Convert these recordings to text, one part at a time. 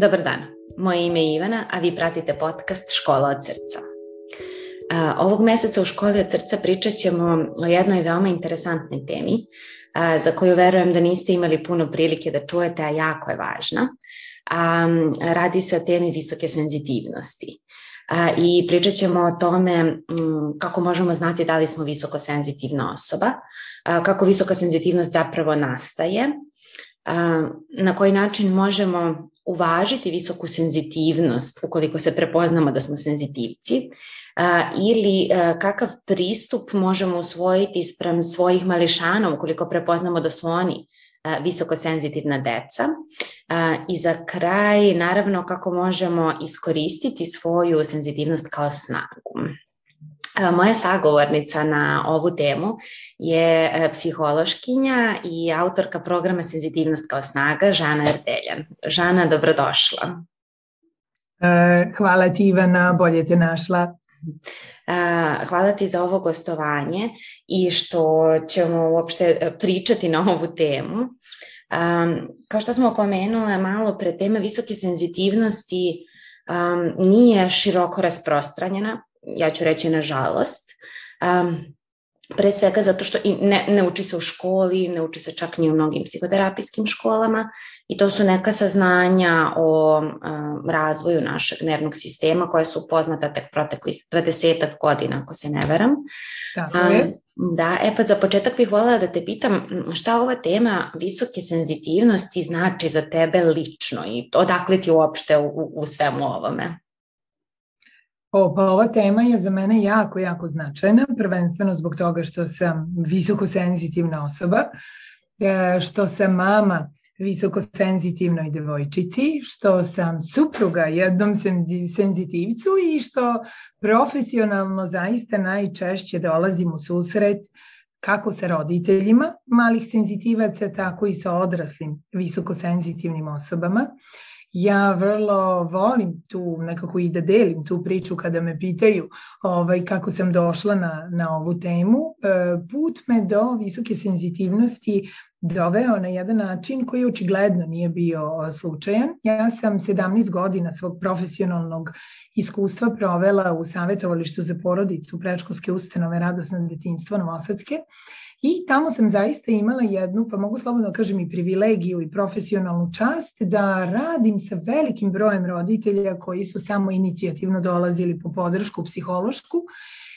Dobar dan, moje ime je Ivana, a vi pratite podcast Škola od srca. Ovog meseca u Školi od srca pričat ćemo o jednoj veoma interesantnoj temi za koju verujem da niste imali puno prilike da čujete, a jako je važna. Radi se o temi visoke senzitivnosti i pričat ćemo o tome kako možemo znati da li smo visoko senzitivna osoba, kako visoka senzitivnost zapravo nastaje, na koji način možemo uvažiti visoku senzitivnost ukoliko se prepoznamo da smo senzitivci ili kakav pristup možemo usvojiti sprem svojih mališana ukoliko prepoznamo da su oni visoko senzitivna deca. I za kraj, naravno, kako možemo iskoristiti svoju senzitivnost kao snagu. Moja sagovornica na ovu temu je e, psihološkinja i autorka programa Senzitivnost kao snaga, Žana Erdeljan. Žana, dobrodošla. E, hvala ti Ivana, bolje te našla. E, hvala ti za ovo gostovanje i što ćemo uopšte pričati na ovu temu. Kao što smo pomenule malo pre teme visoke senzitivnosti nije široko rasprostranjena ja ću reći nažalost. Um, pre svega zato što i ne, ne uči se u školi, ne uči se čak ni u mnogim psihoterapijskim školama i to su neka saznanja o um, razvoju našeg nervnog sistema koja su poznata tek proteklih 20 godina, ako se ne veram. Tako je. Um, da, e pa za početak bih voljela da te pitam šta ova tema visoke senzitivnosti znači za tebe lično i odakle ti uopšte u, u svemu ovome? O, pa ova tema je za mene jako, jako značajna, prvenstveno zbog toga što sam visoko senzitivna osoba, e, što sam mama visoko senzitivnoj devojčici, što sam supruga jednom senzitivcu i što profesionalno zaista najčešće dolazim u susret kako sa roditeljima malih senzitivaca, tako i sa odraslim visoko senzitivnim osobama ja vrlo volim tu nekako i da delim tu priču kada me pitaju ovaj, kako sam došla na, na ovu temu. E, put me do visoke senzitivnosti doveo na jedan način koji očigledno nije bio slučajan. Ja sam 17 godina svog profesionalnog iskustva provela u savjetovalištu za porodicu prečkolske ustanove Radosno detinstvo Novosadske I tamo sam zaista imala jednu, pa mogu slobodno da kažem i privilegiju i profesionalnu čast da radim sa velikim brojem roditelja koji su samo inicijativno dolazili po podršku psihološku.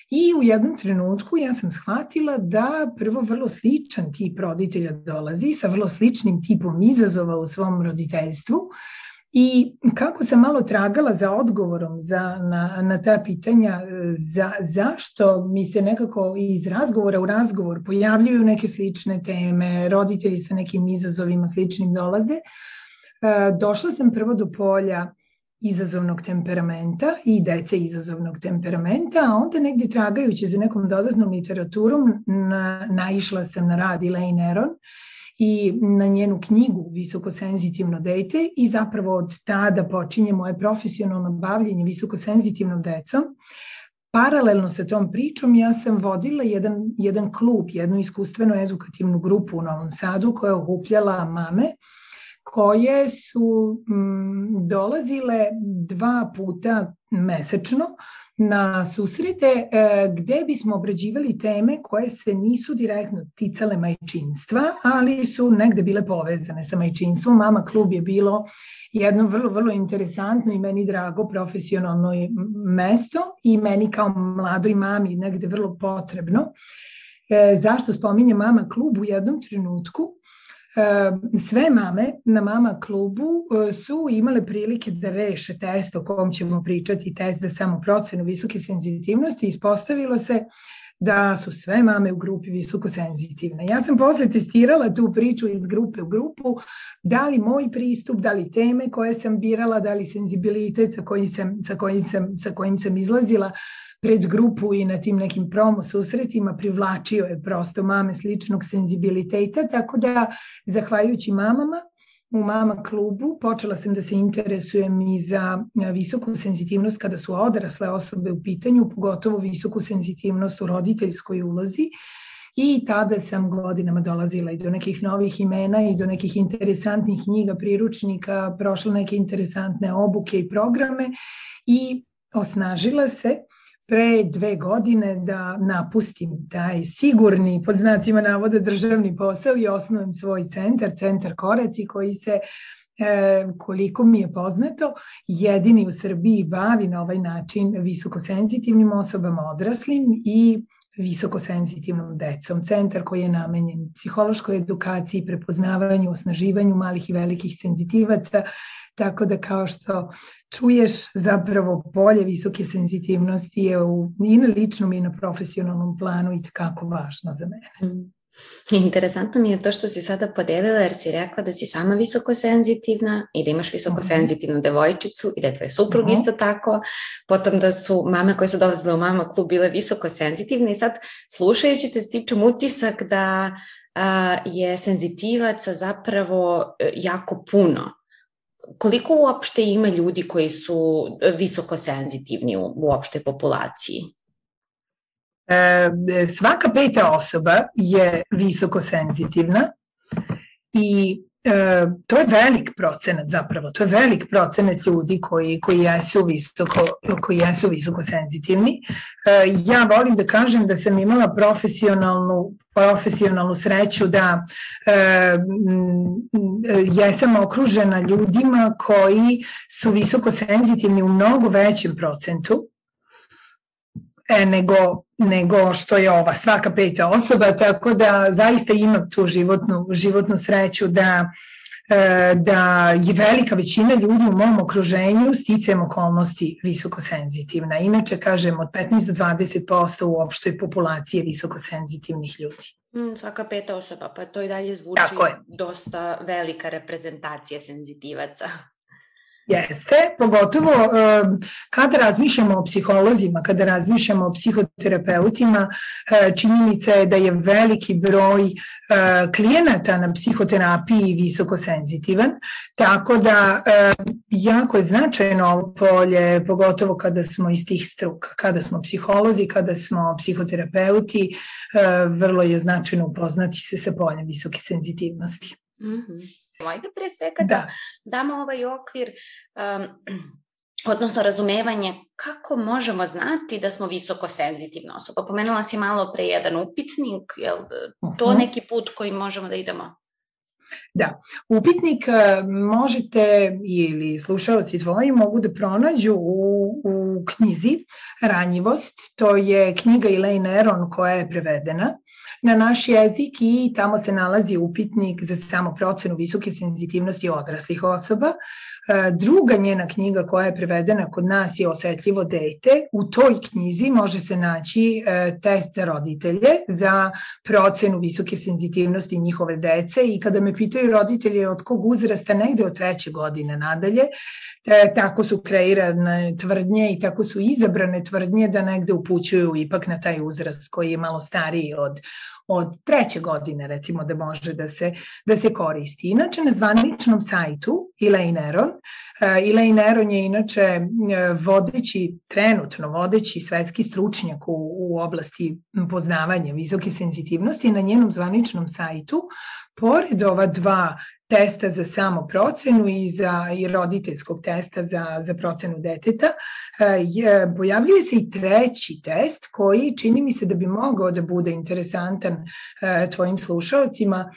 I u jednom trenutku ja sam shvatila da prvo vrlo sličan tip roditelja dolazi sa vrlo sličnim tipom izazova u svom roditeljstvu, I kako sam malo tragala za odgovorom za, na, na ta pitanja, za, zašto mi se nekako iz razgovora u razgovor pojavljuju neke slične teme, roditelji sa nekim izazovima sličnim dolaze, e, došla sam prvo do polja izazovnog temperamenta i dece izazovnog temperamenta, a onda negde tragajući za nekom dodatnom literaturom na, naišla sam na rad Elaine Aron i na njenu knjigu Visokosenzitivno dete i zapravo od tada počinje moje profesionalno bavljenje visokosenzitivnom decom. Paralelno sa tom pričom ja sam vodila jedan, jedan klub, jednu iskustveno edukativnu grupu u Novom Sadu koja je okupljala mame koje su mm, dolazile dva puta mesečno na susrete e, gde bismo obrađivali teme koje se nisu direktno ticale majčinstva, ali su negde bile povezane sa majčinstvom. Mama klub je bilo jedno vrlo, vrlo interesantno i meni drago profesionalno mesto i meni kao mladoj mami negde vrlo potrebno. E, zašto spominje mama klub u jednom trenutku? Sve mame na mama klubu e, su imale prilike da reše test o kom ćemo pričati, test za samoprocenu visoke senzitivnosti. Ispostavilo se da su sve mame u grupi visoko senzitivne. Ja sam posle testirala tu priču iz grupe u grupu, da li moj pristup, da li teme koje sam birala, da li senzibilitet sa kojim sam, sa kojim sam, sa kojim sam izlazila pred grupu i na tim nekim promo susretima privlačio je prosto mame sličnog senzibiliteta, tako da zahvaljujući mamama u mama klubu počela sam da se interesujem i za visoku senzitivnost kada su odrasle osobe u pitanju, pogotovo visoku senzitivnost u roditeljskoj ulozi. I tada sam godinama dolazila i do nekih novih imena i do nekih interesantnih knjiga, priručnika, prošla neke interesantne obuke i programe i osnažila se pre dve godine da napustim taj sigurni, pod znacima navoda, državni posao i osnovim svoj centar, centar Koreci koji se e, koliko mi je poznato, jedini u Srbiji bavi na ovaj način visokosenzitivnim osobama odraslim i visokosenzitivnom decom. Centar koji je namenjen psihološkoj edukaciji, prepoznavanju, osnaživanju malih i velikih senzitivaca, tako da kao što čuješ zapravo polje visoke senzitivnosti je u, i na ličnom i na profesionalnom planu i takako važno za mene. Mm. Interesantno mi je to što si sada podelila jer si rekla da si sama visoko senzitivna i da imaš visoko mhm. senzitivnu devojčicu i da je tvoj suprug mhm. isto tako, potom da su mame koje su dolazile u mama klub bile visoko senzitivne i sad slušajući te stičem utisak da a, je senzitivaca zapravo e, jako puno. Koliko uopšte ima ljudi koji su visoko senzitivni u, u opštoj populaciji? E, svaka peta osoba je visoko senzitivna i e, to je velik procenat zapravo, to je velik procenat ljudi koji, koji, jesu, visoko, koji jesu visoko senzitivni. E, ja volim da kažem da sam imala profesionalnu profesionalnu sreću da e, jesam okružena ljudima koji su visoko senzitivni u mnogo većem procentu e, nego, nego što je ova svaka peta osoba, tako da zaista imam tu životnu, životnu sreću da e, da je velika većina ljudi u mom okruženju sticam okolnosti visokosenzitivna. Inače, kažem, od 15 do 20% u opštoj populaciji visokosenzitivnih ljudi. Mm, svaka peta osoba, pa to i dalje zvuči dosta velika reprezentacija senzitivaca. Jeste, pogotovo kada razmišljamo o psiholozima, kada razmišljamo o psihoterapeutima, e, činjenica je da je veliki broj e, klijenata na psihoterapiji visoko senzitivan, tako da e, jako je značajno ovo polje, pogotovo kada smo iz tih struka, kada smo psiholozi, kada smo psihoterapeuti, vrlo je značajno upoznati se sa poljem visoke senzitivnosti. Mm -hmm. Ajde pre svega da, da damo ovaj okvir, um, odnosno razumevanje kako možemo znati da smo visoko senzitivna osoba. Pomenula si malo pre jedan upitnik, je to uh -huh. neki put koji možemo da idemo? Da, upitnik uh, možete ili slušalci tvoji mogu da pronađu u, u knjizi Ranjivost, to je knjiga Elaine Aron koja je prevedena na naš jezik i tamo se nalazi upitnik za samoprocenu visoke senzitivnosti odraslih osoba. E, druga njena knjiga koja je prevedena kod nas je Osetljivo dete. U toj knjizi može se naći e, test za roditelje za procenu visoke senzitivnosti njihove dece i kada me pitaju roditelji od kog uzrasta, negde od treće godine nadalje, e, tako su kreirane tvrdnje i tako su izabrane tvrdnje da negde upućuju ipak na taj uzrast koji je malo stariji od, od treće godine recimo da može da se, da se koristi. Inače na zvaničnom sajtu Elaine Aron, uh, Elaine Aron je inače e, vodeći, trenutno vodeći svetski stručnjak u, u oblasti poznavanja visoke senzitivnosti na njenom zvaničnom sajtu, pored ova dva testa za samoprocenu i za i roditeljskog testa za, za procenu deteta, e, je, pojavljuje se i treći test koji čini mi se da bi mogao da bude interesantan e, tvojim slušalcima.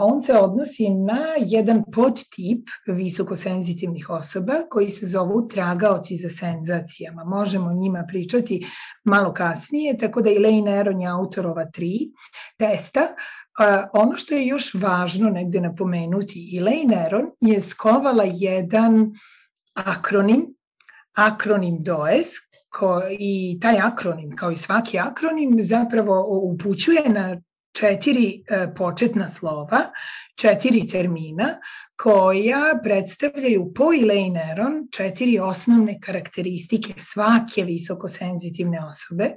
On se odnosi na jedan podtip visokosenzitivnih osoba koji se zovu tragaoci za senzacijama. Možemo o njima pričati malo kasnije, tako da Elaine Aron je autor ova tri testa ono što je još važno negde napomenuti, Elaine Aron je skovala jedan akronim, akronim DOES, ko, i taj akronim, kao i svaki akronim, zapravo upućuje na četiri e, početna slova, četiri termina koja predstavljaju po Elaine Aron četiri osnovne karakteristike svake visokosenzitivne osobe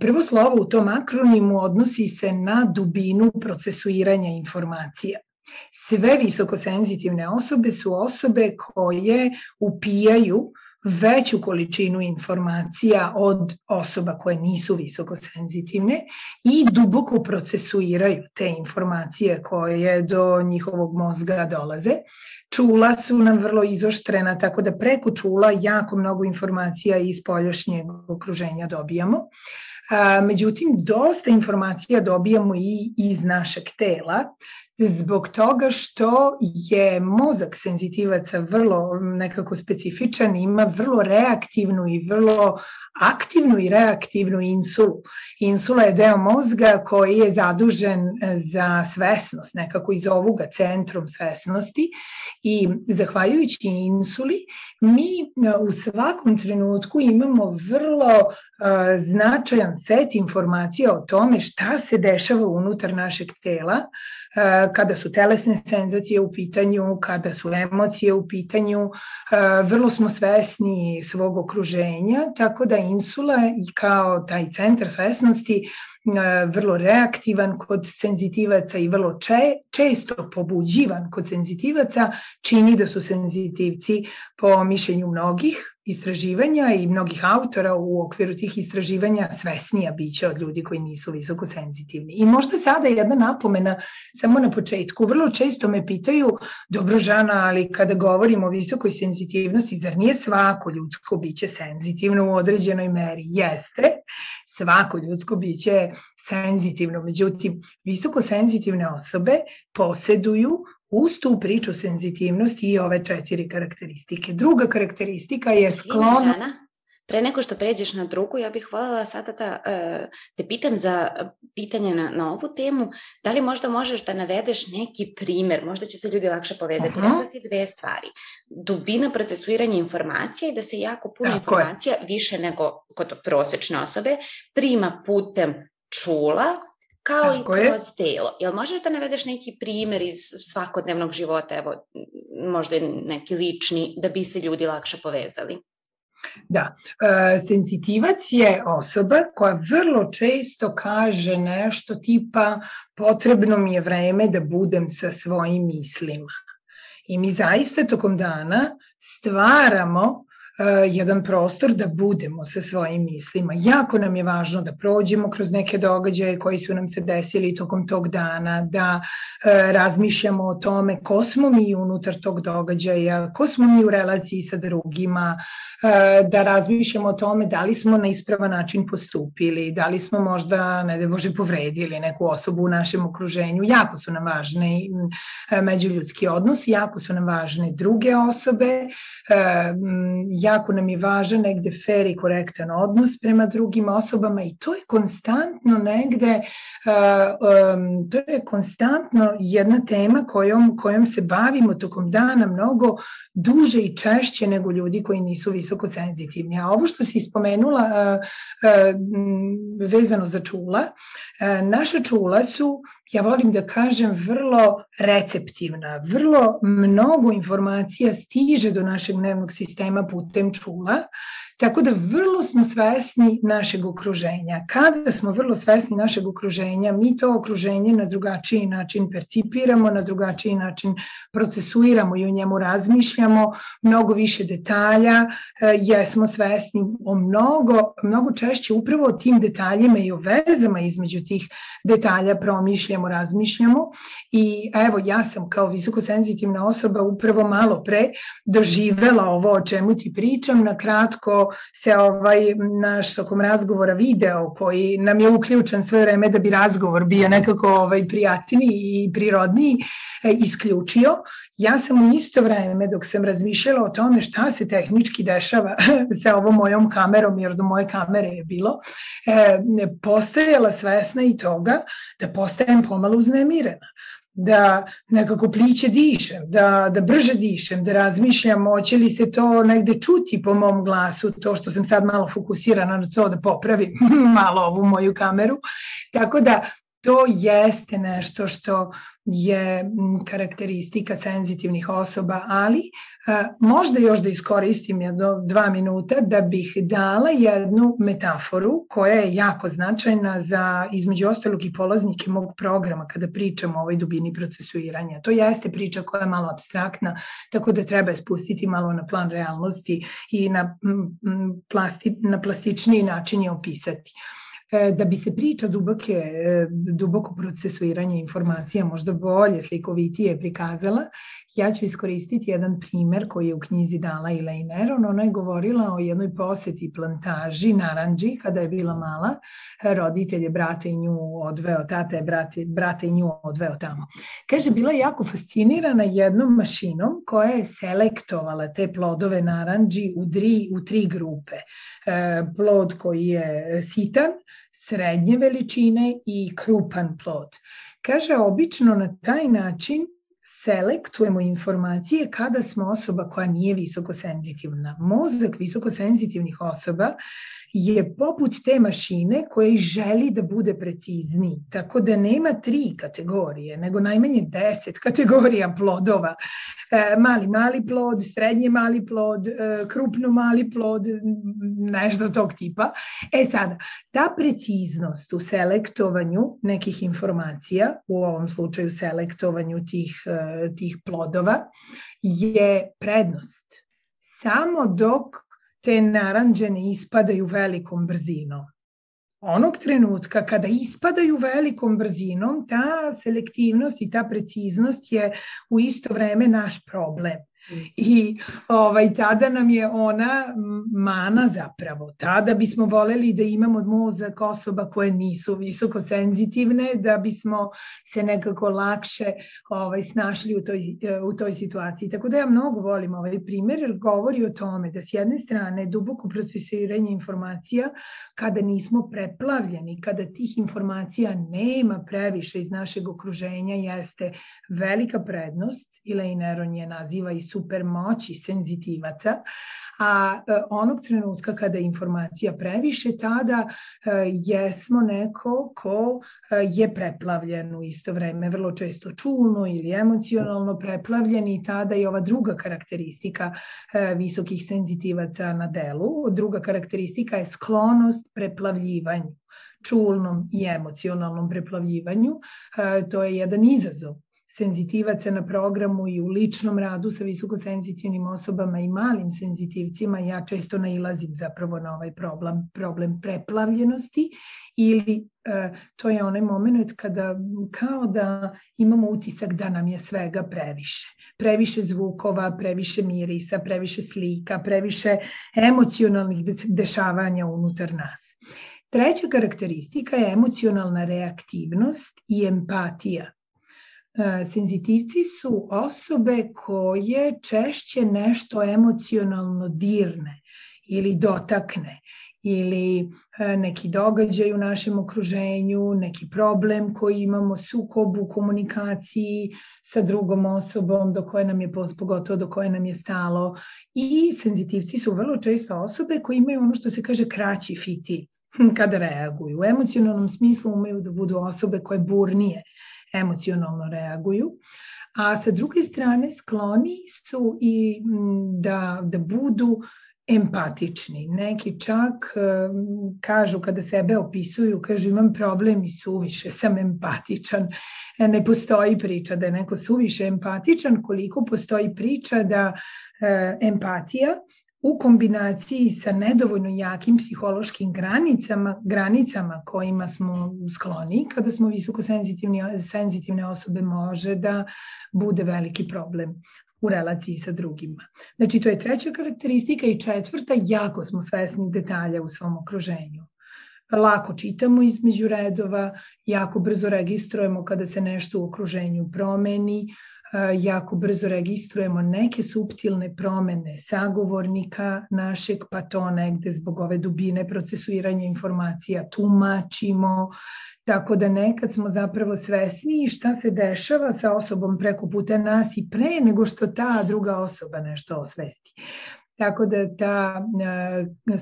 Prvo slovo u tom akronimu odnosi se na dubinu procesuiranja informacija. Sve visokosenzitivne osobe su osobe koje upijaju veću količinu informacija od osoba koje nisu visokosenzitivne i duboko procesuiraju te informacije koje do njihovog mozga dolaze. Čula su nam vrlo izoštrena, tako da preko čula jako mnogo informacija iz poljašnjeg okruženja dobijamo. Međutim, dosta informacija dobijamo i iz našeg tela, zbog toga što je mozak senzitivaca vrlo nekako specifičan, ima vrlo reaktivnu i vrlo aktivnu i reaktivnu insulu. Insula je deo mozga koji je zadužen za svesnost, nekako iz ovoga centrum svesnosti i zahvaljujući insuli mi u svakom trenutku imamo vrlo značajan set informacija o tome šta se dešava unutar našeg tela, kada su telesne senzacije u pitanju, kada su emocije u pitanju, vrlo smo svesni svog okruženja, tako da insula kao taj centar svesnosti vrlo reaktivan kod senzitivaca i vrlo če, često pobuđivan kod senzitivaca, čini da su senzitivci po mišljenju mnogih istraživanja i mnogih autora u okviru tih istraživanja svesnija bića od ljudi koji nisu visoko senzitivni. I možda sada jedna napomena samo na početku. Vrlo često me pitaju, dobro žana, ali kada govorimo o visokoj senzitivnosti, zar nije svako ljudsko biće senzitivno u određenoj meri? Jeste, svako ljudsko biće je senzitivno, međutim, visoko senzitivne osobe poseduju uz tu priču senzitivnosti i ove četiri karakteristike. Druga karakteristika je sklonost... Pre nego što pređeš na drugu, ja bih voljela sada da e, te pitam za pitanje na, na ovu temu, da li možda možeš da navedeš neki primer, možda će se ljudi lakše povezati, uh -huh. rekla si dve stvari. Dubina procesuiranja informacija i da se jako puno Tako informacija, je. više nego kod prosečne osobe, prima putem čula, kao Tako i kroz je. telo. Jel možeš da navedeš neki primer iz svakodnevnog života, evo, možda neki lični, da bi se ljudi lakše povezali? Da, e, senzitivac je osoba koja vrlo često kaže nešto tipa potrebno mi je vreme da budem sa svojim mislima. I mi zaista tokom dana stvaramo jedan prostor da budemo sa svojim mislima. Jako nam je važno da prođemo kroz neke događaje koji su nam se desili tokom tog dana, da e, razmišljamo o tome ko smo mi unutar tog događaja, ko smo mi u relaciji sa drugima, e, da razmišljamo o tome da li smo na ispravan način postupili, da li smo možda, ne da Bože, povredili neku osobu u našem okruženju. Jako su nam važne međuljudski odnosi, jako su nam važne druge osobe, e, jako nam je važan negde fair i korektan odnos prema drugim osobama i to je konstantno negde, um, to je konstantno jedna tema kojom, kojom se bavimo tokom dana mnogo duže i češće nego ljudi koji nisu visoko senzitivni. A ovo što si spomenula vezano za čula, naša čula su ja volim da kažem, vrlo receptivna. Vrlo mnogo informacija stiže do našeg dnevnog sistema putem čula Tako da vrlo smo svesni našeg okruženja. Kada smo vrlo svesni našeg okruženja, mi to okruženje na drugačiji način percipiramo, na drugačiji način procesuiramo i o njemu razmišljamo, mnogo više detalja, e, jesmo svesni o mnogo, mnogo češće upravo o tim detaljima i o vezama između tih detalja promišljamo, razmišljamo i evo ja sam kao visokosenzitivna osoba upravo malo pre doživela ovo o čemu ti pričam, na kratko se ovaj naš tokom razgovora video koji nam je uključen sve vreme da bi razgovor bio nekako ovaj prijatniji i prirodniji e, isključio. Ja sam u isto vreme dok sam razmišljala o tome šta se tehnički dešava sa ovom mojom kamerom, jer do moje kamere je bilo, e, postajala svesna i toga da postajem pomalo uznemirena da nekako pliće dišem, da, da brže dišem, da razmišljam hoće li se to negde čuti po mom glasu, to što sam sad malo fokusirana na to da popravim malo ovu moju kameru. Tako da to jeste nešto što je karakteristika senzitivnih osoba, ali možda još da iskoristim jedno dva minuta da bih dala jednu metaforu koja je jako značajna za između ostalog i polaznike mog programa kada pričamo o ovoj dubini procesuiranja. To jeste priča koja je malo abstraktna, tako da treba spustiti malo na plan realnosti i na, plasti, na plastičniji način je opisati. E, da bi se priča duboke, e, duboko procesuiranje informacija možda bolje, slikovitije prikazala, ja ću iskoristiti jedan primer koji je u knjizi dala Elaine Aron. Ona je govorila o jednoj poseti plantaži naranđi kada je bila mala. Roditelj je brate i nju odveo, tata je brate, brate i nju odveo tamo. Kaže, bila je jako fascinirana jednom mašinom koja je selektovala te plodove naranđi u tri, u tri grupe. E, plod koji je sitan, srednje veličine i krupan plod. Kaže, obično na taj način selektujemo informacije kada smo osoba koja nije visokosenzitivna. Mozak visokosenzitivnih osoba je poput te mašine koja želi da bude precizniji. Tako da nema tri kategorije, nego najmanje deset kategorija plodova. E, mali, mali plod, srednje mali plod, e, krupno mali plod, nešto tog tipa. E sada, ta preciznost u selektovanju nekih informacija, u ovom slučaju selektovanju tih, e, tih plodova, je prednost. Samo dok te naranđe ne ispadaju velikom brzinom. Onog trenutka kada ispadaju velikom brzinom, ta selektivnost i ta preciznost je u isto vreme naš problem. I ovaj, tada nam je ona mana zapravo. Tada bismo voleli da imamo mozak osoba koje nisu visoko senzitivne, da bismo se nekako lakše ovaj, snašli u toj, u toj situaciji. Tako da ja mnogo volim ovaj primjer jer govori o tome da s jedne strane duboko procesiranje informacija kada nismo preplavljeni, kada tih informacija nema previše iz našeg okruženja jeste velika prednost. Elaine Aron je naziva i super moći senzitivaca, a e, onog trenutka kada je informacija previše, tada e, jesmo neko ko e, je preplavljen u isto vreme, vrlo često čulno ili emocionalno preplavljen i tada je ova druga karakteristika visokih senzitivaca na delu. Druga karakteristika je sklonost preplavljivanju čulnom i emocionalnom preplavljivanju. To je jedan izazov senzitivaca na programu i u ličnom radu sa visokosenzitivnim osobama i malim senzitivcima, ja često nailazim zapravo na ovaj problem, problem preplavljenosti ili e, to je onaj moment kada kao da imamo utisak da nam je svega previše. Previše zvukova, previše mirisa, previše slika, previše emocionalnih dešavanja unutar nas. Treća karakteristika je emocionalna reaktivnost i empatija. E, senzitivci su osobe koje češće nešto emocionalno dirne ili dotakne ili e, neki događaj u našem okruženju, neki problem koji imamo, sukob u komunikaciji sa drugom osobom do koje nam je, pogotovo do koje nam je stalo. I senzitivci su vrlo često osobe koji imaju ono što se kaže kraći fiti kada reaguju. U emocionalnom smislu umeju da budu osobe koje burnije emocionalno reaguju, a sa druge strane skloni su i da, da budu empatični. Neki čak kažu kada sebe opisuju, kažu imam problem i suviše sam empatičan. Ne postoji priča da je neko suviše empatičan, koliko postoji priča da e, empatija u kombinaciji sa nedovoljno jakim psihološkim granicama, granicama kojima smo skloni, kada smo visoko senzitivne osobe, može da bude veliki problem u relaciji sa drugima. Znači, to je treća karakteristika i četvrta, jako smo svesni detalja u svom okruženju. Lako čitamo između redova, jako brzo registrujemo kada se nešto u okruženju promeni, jako brzo registrujemo neke subtilne promene sagovornika našeg, pa to negde zbog ove dubine procesuiranja informacija tumačimo, tako da nekad smo zapravo svesni šta se dešava sa osobom preko puta nas i pre nego što ta druga osoba nešto osvesti. Tako da ta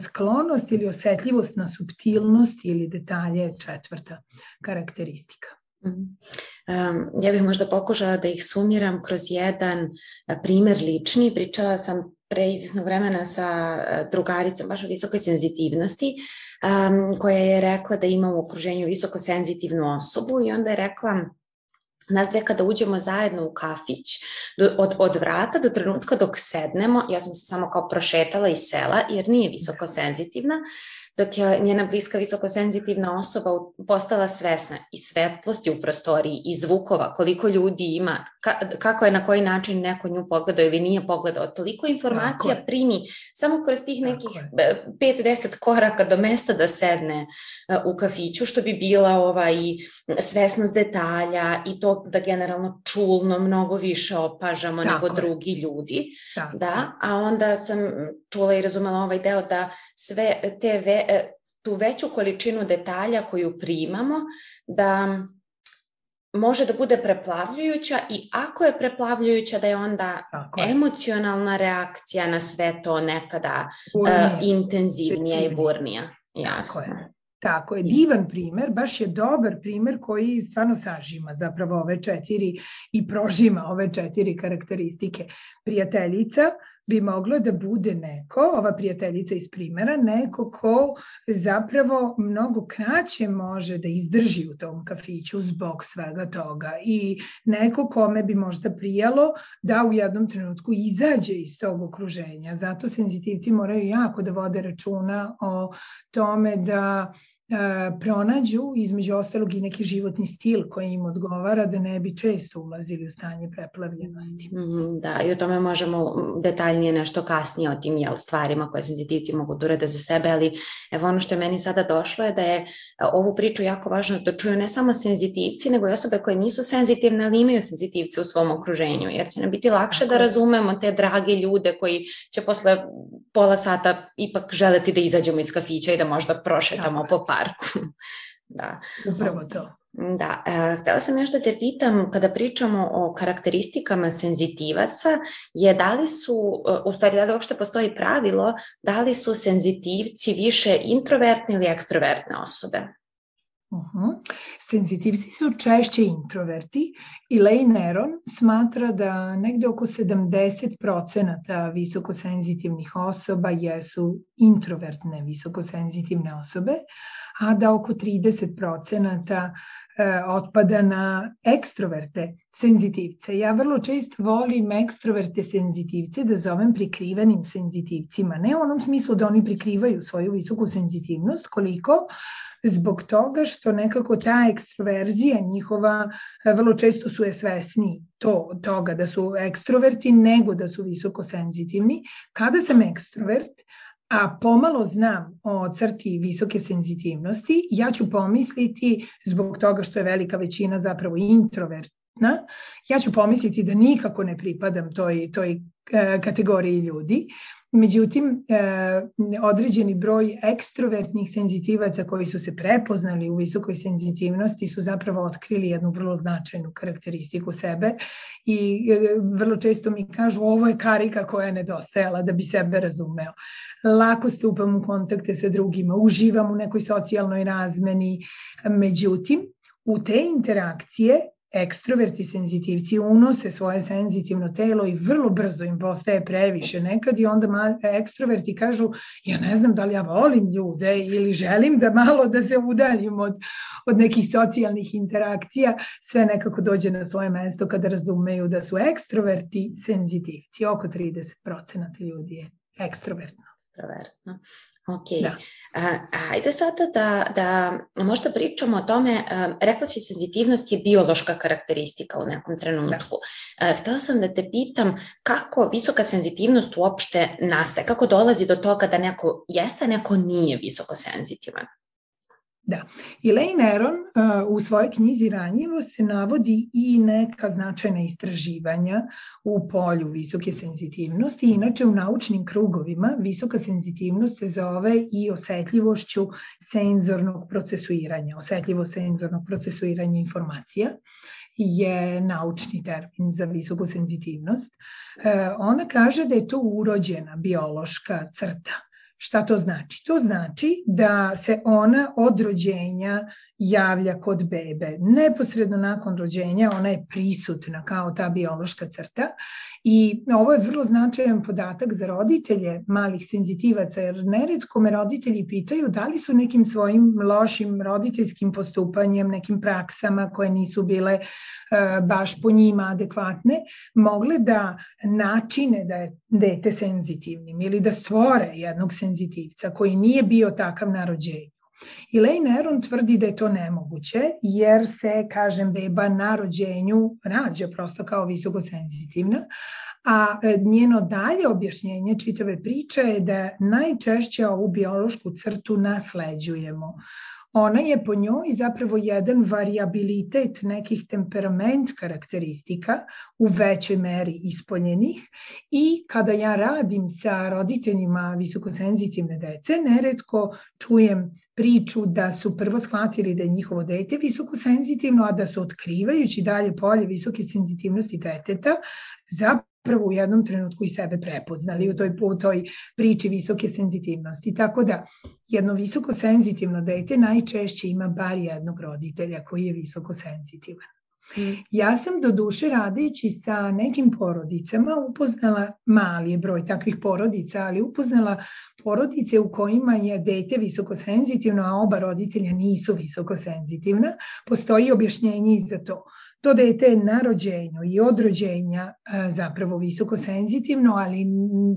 sklonost ili osetljivost na subtilnost ili detalje je četvrta karakteristika. Ja bih možda pokušala da ih sumiram kroz jedan primer lični. Pričala sam pre izvisnog vremena sa drugaricom baš o visokoj senzitivnosti koja je rekla da ima u okruženju visoko senzitivnu osobu i onda je rekla nas dve kada uđemo zajedno u kafić, od, od vrata do trenutka dok sednemo, ja sam se samo kao prošetala iz sela jer nije visoko senzitivna, dok je njena bliska visokosenzitivna osoba postala svesna i svetlosti u prostoriji i zvukova, koliko ljudi ima, ka, kako je na koji način neko nju pogledao ili nije pogledao. Toliko informacija primi samo kroz tih nekih 5-10 koraka do mesta da sedne e, u kafiću, što bi bila ovaj, svesnost detalja i to da generalno čulno mnogo više opažamo Tako nego je. drugi ljudi. Tako. Da, a onda sam čula i razumela ovaj deo da sve te ve, e, tu veću količinu detalja koju primamo da može da bude preplavljujuća i ako je preplavljujuća da je onda je. emocionalna reakcija na sve to nekada uh, intenzivnija i burnija. Jasno. Tako je. Tako je, divan primer, baš je dobar primer koji stvarno sažima zapravo ove četiri i prožima ove četiri karakteristike. Prijateljica bi moglo da bude neko, ova prijateljica iz primera, neko ko zapravo mnogo kraće može da izdrži u tom kafiću zbog svega toga i neko kome bi možda prijalo da u jednom trenutku izađe iz tog okruženja. Zato senzitivci moraju jako da vode računa o tome da pronađu između ostalog i neki životni stil koji im odgovara da ne bi često ulazili u stanje preplavljenosti. Mm, da, i o tome možemo detaljnije nešto kasnije o tim jel, stvarima koje senzitivci mogu da urede za sebe, ali evo ono što je meni sada došlo je da je ovu priču jako važno da čuju ne samo senzitivci, nego i osobe koje nisu senzitivne, ali imaju senzitivce u svom okruženju, jer će nam biti lakše Tako. da razumemo te drage ljude koji će posle pola sata ipak želeti da izađemo iz kafića i da možda prošetamo Tako. po parku da. Upravo to. Da, e, htela sam još da te pitam, kada pričamo o karakteristikama senzitivaca, je da li su, e, u stvari da li uopšte postoji pravilo, da li su senzitivci više introvertne ili ekstrovertne osobe? Uh -huh. Senzitivci su češće introverti i Neron smatra da negde oko 70% visokosenzitivnih osoba jesu introvertne visokosenzitivne osobe, a da oko 30% e, otpada na ekstroverte senzitivce. Ja vrlo često volim ekstroverte senzitivce da zovem prikrivenim senzitivcima. Ne u onom smislu da oni prikrivaju svoju visoku senzitivnost, koliko zbog toga što nekako ta ekstroverzija njihova e, vrlo često su je svesni to, toga da su ekstroverti nego da su visoko senzitivni. Kada sam ekstrovert, a pomalo znam o crti visoke senzitivnosti, ja ću pomisliti, zbog toga što je velika većina zapravo introvertna, ja ću pomisliti da nikako ne pripadam toj, toj e, kategoriji ljudi. Međutim, e, određeni broj ekstrovertnih senzitivaca koji su se prepoznali u visokoj senzitivnosti su zapravo otkrili jednu vrlo značajnu karakteristiku sebe i e, vrlo često mi kažu ovo je karika koja je nedostajala da bi sebe razumeo. Lako stupam u kontakte sa drugima, uživam u nekoj socijalnoj razmeni, međutim, u te interakcije ekstroverti senzitivci unose svoje senzitivno telo i vrlo brzo im postaje previše. Nekad i onda ekstroverti kažu ja ne znam da li ja volim ljude ili želim da malo da se udaljim od, od nekih socijalnih interakcija, sve nekako dođe na svoje mesto kada razumeju da su ekstroverti senzitivci, oko 30% ljudi je ekstrovertno. Ekstrovertno. Ok. Da. A, ajde sada da, da možda pričamo o tome, a, rekla si senzitivnost je biološka karakteristika u nekom trenutku. Da. A, htela sam da te pitam kako visoka senzitivnost uopšte nastaje, kako dolazi do toga da neko jeste, neko nije visoko senzitivan? Da. Elaine Aron uh, u svojoj knjizi Ranjivost se navodi i neka značajna istraživanja u polju visoke senzitivnosti. Inače, u naučnim krugovima visoka senzitivnost se zove i osetljivošću senzornog procesuiranja, osetljivo senzornog procesuiranja informacija. je naučni termin za visoku senzitivnost. E, ona kaže da je to urođena biološka crta Šta to znači? To znači da se ona od rođenja javlja kod bebe. Neposredno nakon rođenja ona je prisutna kao ta biološka crta i ovo je vrlo značajan podatak za roditelje malih senzitivaca jer neretko me roditelji pitaju da li su nekim svojim lošim roditeljskim postupanjem, nekim praksama koje nisu bile e, baš po njima adekvatne, mogle da načine da je dete senzitivnim ili da stvore jednog senzitivca koji nije bio takav na rođenju. Elaine Aron tvrdi da je to nemoguće, jer se, kažem, beba na rođenju rađa prosto kao visoko senzitivna, a e, njeno dalje objašnjenje čitave priče je da najčešće ovu biološku crtu nasleđujemo. Ona je po njoj zapravo jedan variabilitet nekih temperament karakteristika u većoj meri ispoljenih i kada ja radim sa roditeljima visokosenzitivne dece, neretko čujem priču da su prvo shvatili da je njihovo dete visoko senzitivno, a da su otkrivajući dalje polje visoke senzitivnosti deteta zapravo u jednom trenutku i sebe prepoznali u toj, u toj priči visoke senzitivnosti. Tako da jedno visoko senzitivno dete najčešće ima bar jednog roditelja koji je visoko senzitivan. Mm. Ja sam do duše radeći sa nekim porodicama upoznala, mali broj takvih porodica, ali upoznala porodice u kojima je dete visokosenzitivno, a oba roditelja nisu visokosenzitivna. Postoji objašnjenje i za to. To dete je na rođenju i od rođenja e, zapravo visoko senzitivno, ali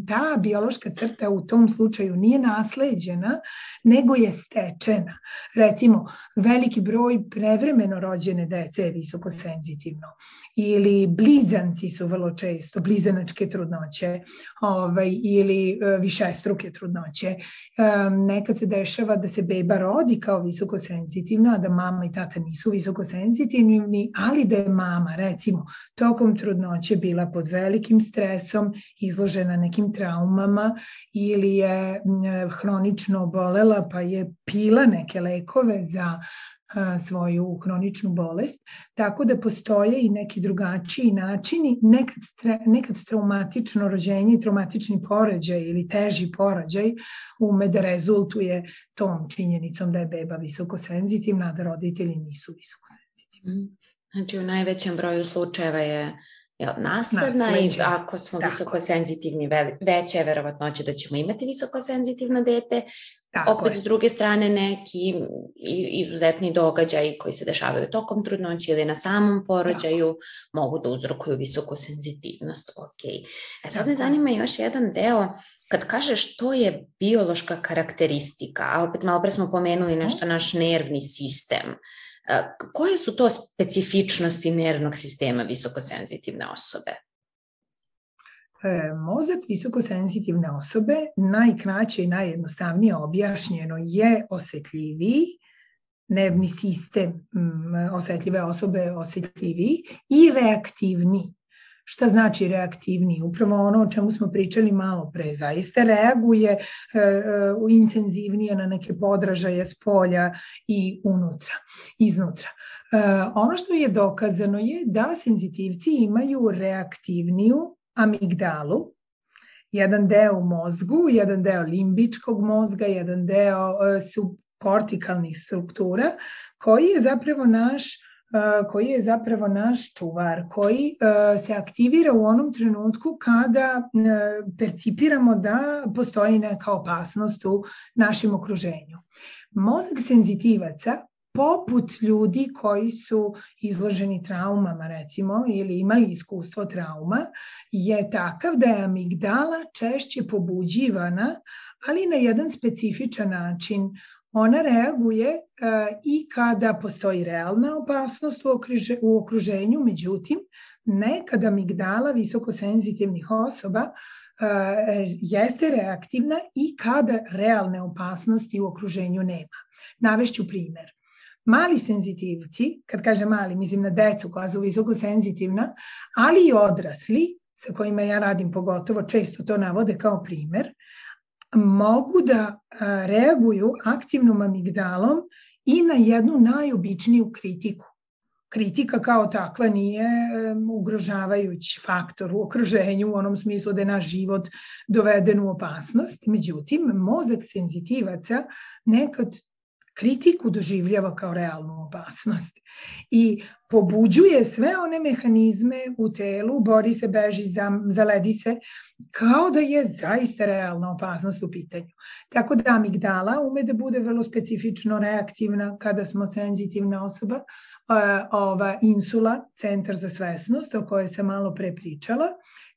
ta biološka crta u tom slučaju nije nasleđena, nego je stečena. Recimo, veliki broj prevremeno rođene dece je visoko senzitivno ili blizanci su vrlo često, blizanačke trudnoće ovaj, ili e, višestruke trudnoće. E, nekad se dešava da se beba rodi kao visoko senzitivna, a da mama i tata nisu visoko senzitivni, ali da je mama. Recimo tokom trudnoće bila pod velikim stresom, izložena nekim traumama ili je hronično obolela pa je pila neke lekove za svoju hroničnu bolest, tako da postoje i neki drugačiji načini, nekad, nekad traumatično rođenje traumatični poređaj ili teži poređaj ume da rezultuje tom činjenicom da je beba visoko senzitivna, a da roditelji nisu visoko senzitivni. Znači u najvećem broju slučajeva je jel, nastavna Nasleđe. i ako smo Tako. visoko senzitivni, veća je verovatnoća da ćemo imati visoko senzitivno dete. Tako Opet, je. s druge strane, neki izuzetni događaji koji se dešavaju tokom trudnoće ili na samom porođaju Tako. mogu da uzrokuju visoku senzitivnost. Ok. E sad Tako. me zanima još jedan deo, kad kažeš to je biološka karakteristika, a opet malo pre smo pomenuli mhm. nešto naš nervni sistem, Koje su to specifičnosti nervnog sistema visokosenzitivne osobe? E, mozak visokosenzitivne osobe najkraće i najjednostavnije objašnjeno je osetljiviji, nervni sistem osetljive osobe osetljiviji i reaktivni. Šta znači reaktivni? Upravo ono o čemu smo pričali malo pre. Zaista reaguje e, e, intenzivnije na neke podražaje s polja i unutra, iznutra. E, ono što je dokazano je da senzitivci imaju reaktivniju amigdalu, jedan deo u mozgu, jedan deo limbičkog mozga, jedan deo e, subkortikalnih struktura, koji je zapravo naš koji je zapravo naš čuvar, koji se aktivira u onom trenutku kada percipiramo da postoji neka opasnost u našem okruženju. Mozak senzitivaca poput ljudi koji su izloženi traumama recimo ili imali iskustvo trauma je takav da je amigdala češće pobuđivana ali na jedan specifičan način ona reaguje e, i kada postoji realna opasnost u, okruže, u okruženju, međutim, ne kada amigdala visokosenzitivnih osoba e, jeste reaktivna i kada realne opasnosti u okruženju nema. Navešću primer. Mali senzitivci, kad kažem mali, mislim na decu koja su visoko senzitivna, ali i odrasli, sa kojima ja radim pogotovo, često to navode kao primer, mogu da reaguju aktivnom amigdalom i na jednu najobičniju kritiku. kritika kao takva nije ugrožavajući faktor u okruženju u onom smislu da je naš život doveden u opasnost. Međutim, mozak senzitivaca nekad kritiku doživljava kao realnu opasnost i pobuđuje sve one mehanizme u telu, bori se, beži, zaledi se, kao da je zaista realna opasnost u pitanju. Tako da amigdala ume da bude vrlo specifično reaktivna kada smo senzitivna osoba, ova insula, centar za svesnost o kojoj sam malo pre pričala,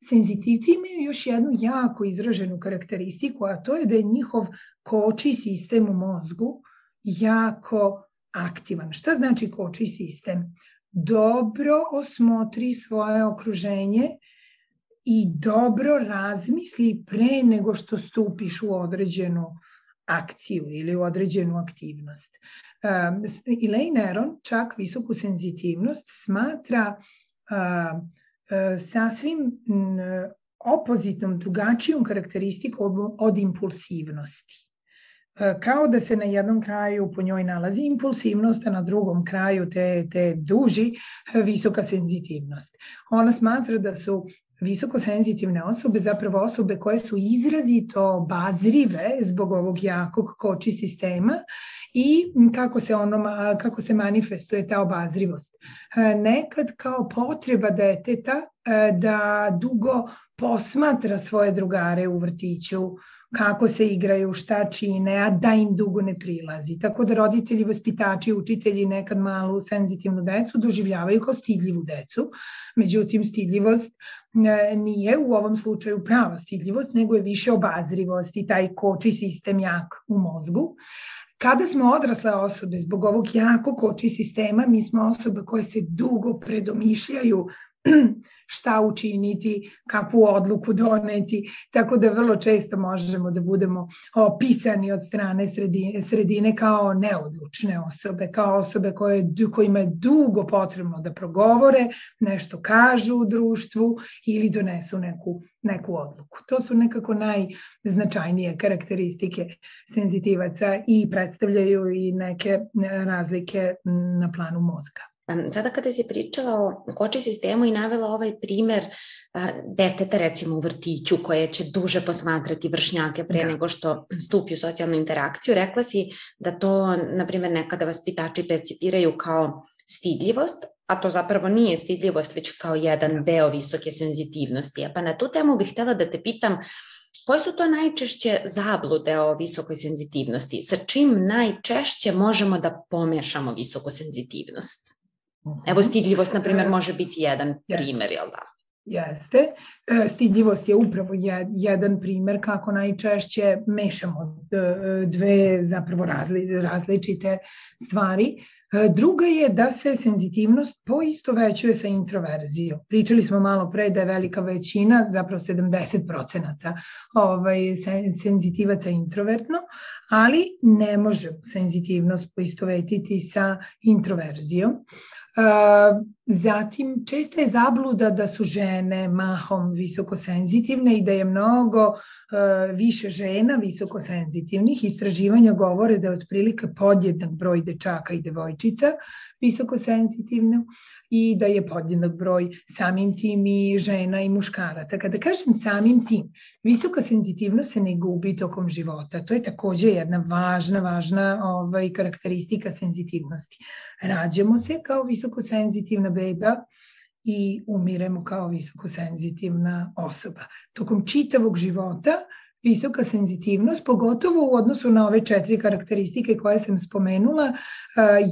senzitivci imaju još jednu jako izraženu karakteristiku, a to je da je njihov koči sistem u mozgu jako aktivan. Šta znači koči sistem? Dobro osmotri svoje okruženje i dobro razmisli pre nego što stupiš u određenu akciju ili u određenu aktivnost. Elaine Aron čak visoku senzitivnost smatra sasvim opozitnom, drugačijom karakteristikom od impulsivnosti. E, kao da se na jednom kraju po njoj nalazi impulsivnost, a na drugom kraju te, te duži e, visoka senzitivnost. Ona smatra da su visoko senzitivne osobe zapravo osobe koje su izrazito bazrive zbog ovog jakog koči sistema i kako se, ono, kako se manifestuje ta obazrivost. E, nekad kao potreba deteta da dugo posmatra svoje drugare u vrtiću, kako se igraju, šta čine, a da im dugo ne prilazi. Tako da roditelji, vaspitači, učitelji nekad malu senzitivnu decu doživljavaju kao stidljivu decu. Međutim, stidljivost e, nije u ovom slučaju prava stidljivost, nego je više obazrivost i taj koči sistem jak u mozgu. Kada smo odrasle osobe, zbog ovog jako koči sistema, mi smo osobe koje se dugo predomišljaju šta učiniti, kakvu odluku doneti, tako da vrlo često možemo da budemo opisani od strane sredine, sredine kao neodlučne osobe, kao osobe koje, kojima je dugo potrebno da progovore, nešto kažu u društvu ili donesu neku, neku odluku. To su nekako najznačajnije karakteristike senzitivaca i predstavljaju i neke razlike na planu mozga. Sada kada si pričala o koči sistemu i navela ovaj primer deteta recimo u vrtiću koje će duže posmatrati vršnjake pre da. nego što stupi u socijalnu interakciju, rekla si da to, na primjer, nekada vaspitači percipiraju kao stidljivost, a to zapravo nije stidljivost, već kao jedan da. deo visoke senzitivnosti. Pa na tu temu bih htela da te pitam Koje su to najčešće zablude o visokoj senzitivnosti? Sa čim najčešće možemo da pomešamo visoku senzitivnost? Evo stidljivost, na primjer, može biti jedan primer, jel da? Jeste. E, stidljivost je upravo jedan primer kako najčešće mešamo e, dve zapravo različite stvari. E, druga je da se senzitivnost poisto većuje sa introverzijom. Pričali smo malo pre da je velika većina, zapravo 70% ovaj, senzitivaca introvertno, ali ne može senzitivnost poistovetiti sa introverzijom. Uh, Zatim, česta je zabluda da su žene mahom visokosenzitivne i da je mnogo više žena visokosenzitivnih. Istraživanja govore da je otprilike podjednak broj dečaka i devojčica visokosenzitivne i da je podjednak broj samim tim i žena i muškaraca. Kada kažem samim tim, visoka senzitivnost se ne gubi tokom života. To je takođe jedna važna, važna ovaj, karakteristika senzitivnosti. Rađamo se kao visokosenzitivna beba i umiremo kao visokosenzitivna osoba. Tokom čitavog života visoka senzitivnost, pogotovo u odnosu na ove četiri karakteristike koje sam spomenula,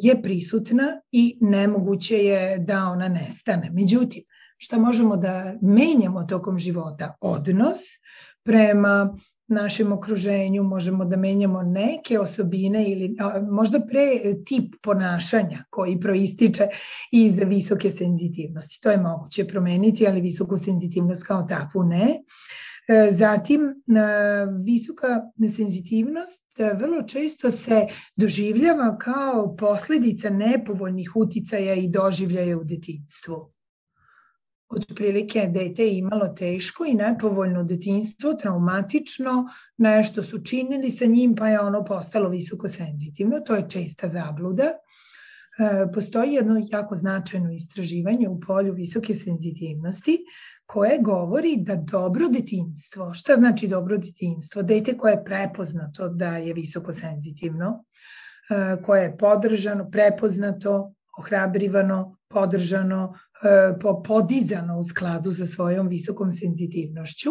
je prisutna i nemoguće je da ona nestane. Međutim, šta možemo da menjamo tokom života? Odnos prema našem okruženju, možemo da menjamo neke osobine ili možda pre tip ponašanja koji proističe iz visoke senzitivnosti. To je moguće promeniti, ali visoku senzitivnost kao takvu ne. E, zatim, visoka senzitivnost e, vrlo često se doživljava kao posledica nepovoljnih uticaja i doživljaja u detinstvu. Otprilike dete imalo teško i nepovoljno detinstvo, traumatično, nešto su činili sa njim pa je ono postalo visoko senzitivno, to je česta zabluda. postoji jedno jako značajno istraživanje u polju visoke senzitivnosti koje govori da dobro detinstvo, šta znači dobro detinstvo? Dete koje je prepoznato da je visoko senzitivno, e, koje je podržano, prepoznato, ohrabrivano, podržano, e, podizano u skladu sa svojom visokom senzitivnošću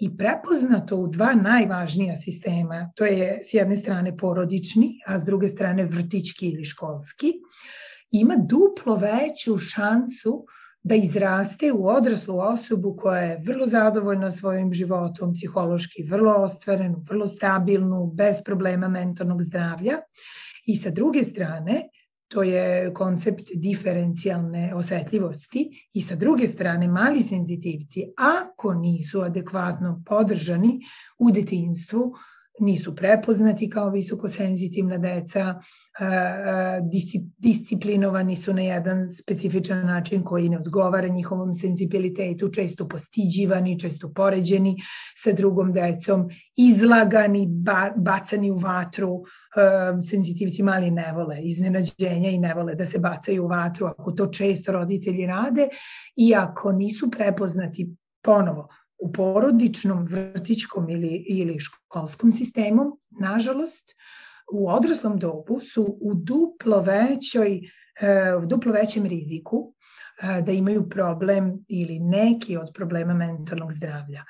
i prepoznato u dva najvažnija sistema, to je s jedne strane porodični, a s druge strane vrtički ili školski, ima duplo veću šansu da izraste u odraslu osobu koja je vrlo zadovoljna svojim životom, psihološki vrlo ostvarenu, vrlo stabilnu, bez problema mentalnog zdravlja. I sa druge strane, to je koncept diferencijalne osetljivosti i sa druge strane mali senzitivci, ako nisu adekvatno podržani u detinstvu, nisu prepoznati kao visokosenzitivna deca, disciplinovani su na jedan specifičan način koji ne odgovara njihovom senzibilitetu, često postiđivani, često poređeni sa drugom decom, izlagani, bacani u vatru, senzitivci mali ne vole iznenađenja i ne vole da se bacaju u vatru ako to često roditelji rade i ako nisu prepoznati ponovo u porodičnom, vrtičkom ili, ili školskom sistemu, nažalost, u odraslom dobu su u duplo većoj, e, u duplo većem riziku da imaju problem ili neki od problema mentalnog zdravlja.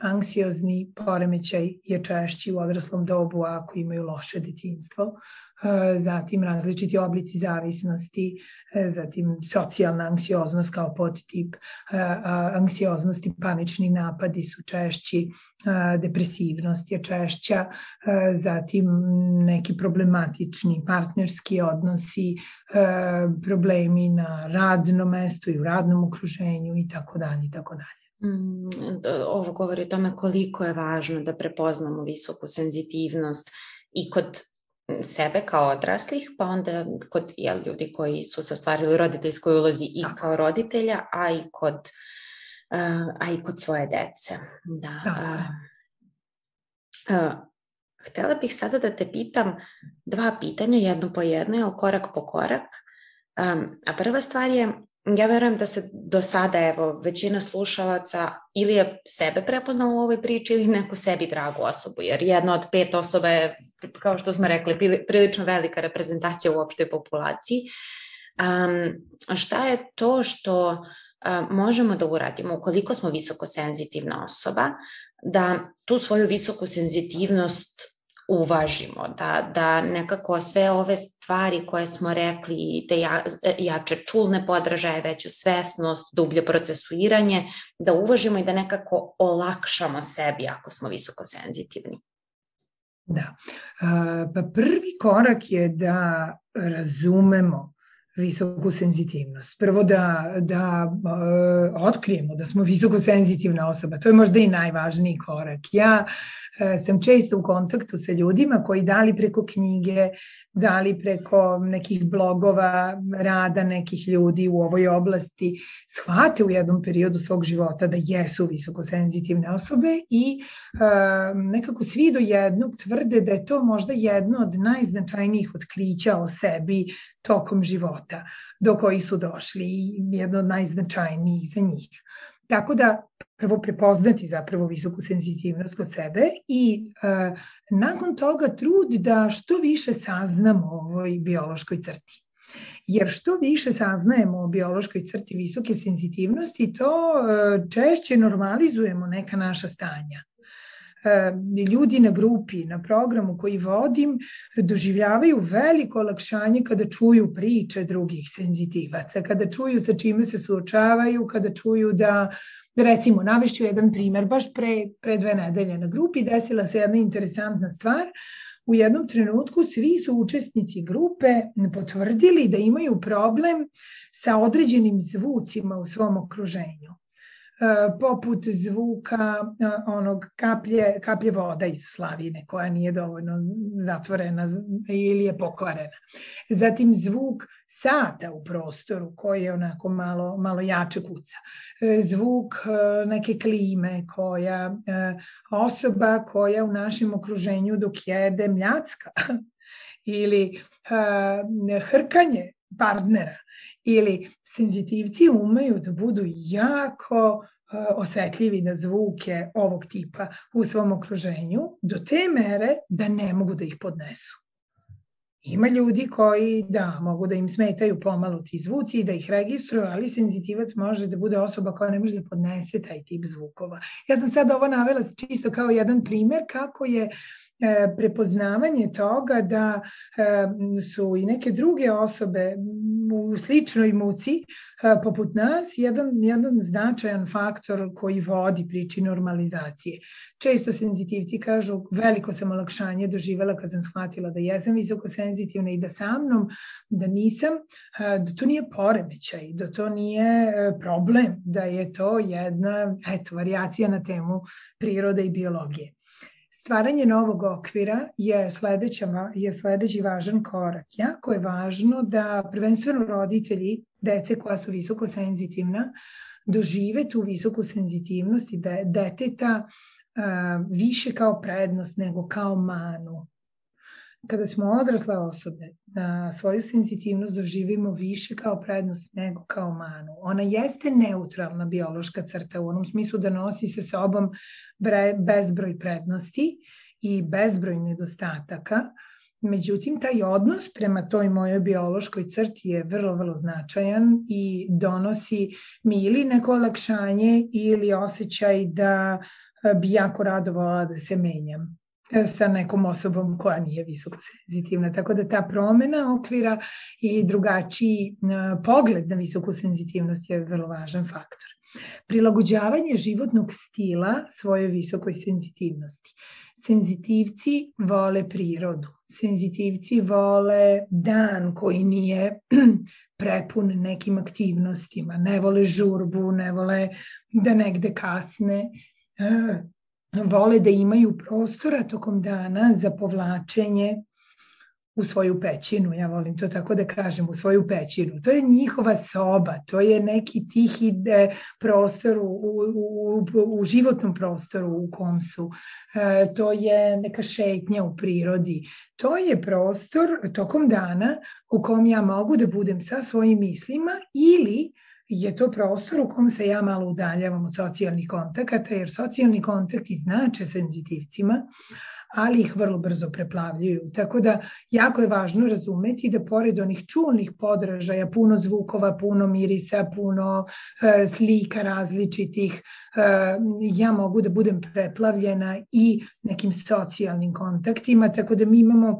Anksiozni poremećaj je češći u odraslom dobu ako imaju loše detinstvo, zatim različiti oblici zavisnosti, zatim socijalna anksioznost kao podtip anksioznosti, i panični napadi su češći, depresivnost je češća, zatim neki problematični partnerski odnosi, problemi na radnom mestu i u radnom okruženju i tako dalje i tako dalje. Mm, ovo govori o tome koliko je važno da prepoznamo visoku senzitivnost i kod sebe kao odraslih, pa onda kod jel, ljudi koji su se ostvarili u roditeljskoj ulozi i Tako. kao roditelja, a i kod uh, a i kod svoje dece. Da. Uh, uh, htela bih sada da te pitam dva pitanja, jedno po jedno, ali korak po korak. Um, a prva stvar je, ja verujem da se do sada, evo, većina slušalaca ili je sebe prepoznala u ovoj priči ili neku sebi dragu osobu, jer jedna od pet osoba je, kao što smo rekli, prilično velika reprezentacija u opštoj populaciji. Um, šta je to što um, možemo da uradimo ukoliko smo visoko senzitivna osoba, da tu svoju visoku senzitivnost uvažimo, da, da nekako sve ove stvari koje smo rekli, te ja, jače čulne podražaje, veću svesnost, dublje procesuiranje, da uvažimo i da nekako olakšamo sebi ako smo visoko senzitivni. Da. Pa prvi korak je da razumemo visoku senzitivnost. Prvo da, da otkrijemo da smo visoko senzitivna osoba. To je možda i najvažniji korak. Ja sam često u kontaktu sa ljudima koji dali preko knjige, dali preko nekih blogova, rada nekih ljudi u ovoj oblasti, shvate u jednom periodu svog života da jesu visokosenzitivne osobe i e, nekako svi do jednog tvrde da je to možda jedno od najznačajnijih otkrića o sebi tokom života do kojih su došli i jedno od najznačajnijih za njih. Tako da prvo prepoznati zapravo visoku senzitivnost kod sebe i e, nakon toga trud da što više saznamo o ovoj biološkoj crti. Jer što više saznajemo o biološkoj crti visoke senzitivnosti, to e, češće normalizujemo neka naša stanja. E, ljudi na grupi, na programu koji vodim, doživljavaju veliko olakšanje kada čuju priče drugih senzitivaca, kada čuju sa čime se suočavaju, kada čuju da recimo, navešću jedan primer, baš pre, pre dve nedelje na grupi desila se jedna interesantna stvar, u jednom trenutku svi su učesnici grupe potvrdili da imaju problem sa određenim zvucima u svom okruženju. E, poput zvuka e, onog kaplje, kaplje voda iz slavine koja nije dovoljno zatvorena ili je pokvarena. Zatim zvuk sata u prostoru koji je onako malo, malo jače kuca. E, zvuk neke klime koja osoba koja u našem okruženju dok jede mljacka ili hrkanje partnera ili senzitivci umeju da budu jako osetljivi na zvuke ovog tipa u svom okruženju do te mere da ne mogu da ih podnesu. Ima ljudi koji, da, mogu da im smetaju pomalo ti zvuci i da ih registruju, ali senzitivac može da bude osoba koja ne može da podnese taj tip zvukova. Ja sam sad ovo navela čisto kao jedan primer kako je prepoznavanje toga da e, su i neke druge osobe u sličnoj muci e, poput nas jedan, jedan značajan faktor koji vodi priči normalizacije. Često senzitivci kažu veliko sam olakšanje doživela kad sam shvatila da jesam visoko senzitivna i da sa mnom, da nisam, da to nije poremećaj, da to nije problem, da je to jedna eto, variacija na temu prirode i biologije. Stvaranje novog okvira je, sledeća, je sledeći važan korak. Jako je važno da prvenstveno roditelji dece koja su visoko senzitivna dožive tu visoku senzitivnost i da deteta više kao prednost nego kao manu kada smo odrasle osobe, na svoju senzitivnost doživimo više kao prednost nego kao manu. Ona jeste neutralna biološka crta u onom smislu da nosi sa sobom bezbroj prednosti i bezbroj nedostataka, Međutim, taj odnos prema toj mojoj biološkoj crti je vrlo, vrlo značajan i donosi mi ili neko olakšanje ili osjećaj da bi jako radovala da se menjam sa nekom osobom koja nije visoko senzitivna. Tako da ta promena okvira i drugačiji pogled na visoku senzitivnost je vrlo važan faktor. Prilagođavanje životnog stila svojoj visokoj senzitivnosti. Senzitivci vole prirodu. Senzitivci vole dan koji nije prepun nekim aktivnostima. Ne vole žurbu, ne vole da negde kasne vole da imaju prostora tokom dana za povlačenje u svoju pećinu, ja volim to tako da kažem, u svoju pećinu. To je njihova soba, to je neki tihi prostor u, u, u, u životnom prostoru u kom su. E, to je neka šetnja u prirodi. To je prostor tokom dana u kom ja mogu da budem sa svojim mislima ili je to prostor u kom se ja malo udaljavam od socijalnih kontakata, jer socijalni kontakti znače senzitivcima, ali ih vrlo brzo preplavljuju. Tako da jako je važno razumeti da pored onih čulnih podražaja, puno zvukova, puno mirisa, puno e, slika različitih, e, ja mogu da budem preplavljena i nekim socijalnim kontaktima, tako da mi imamo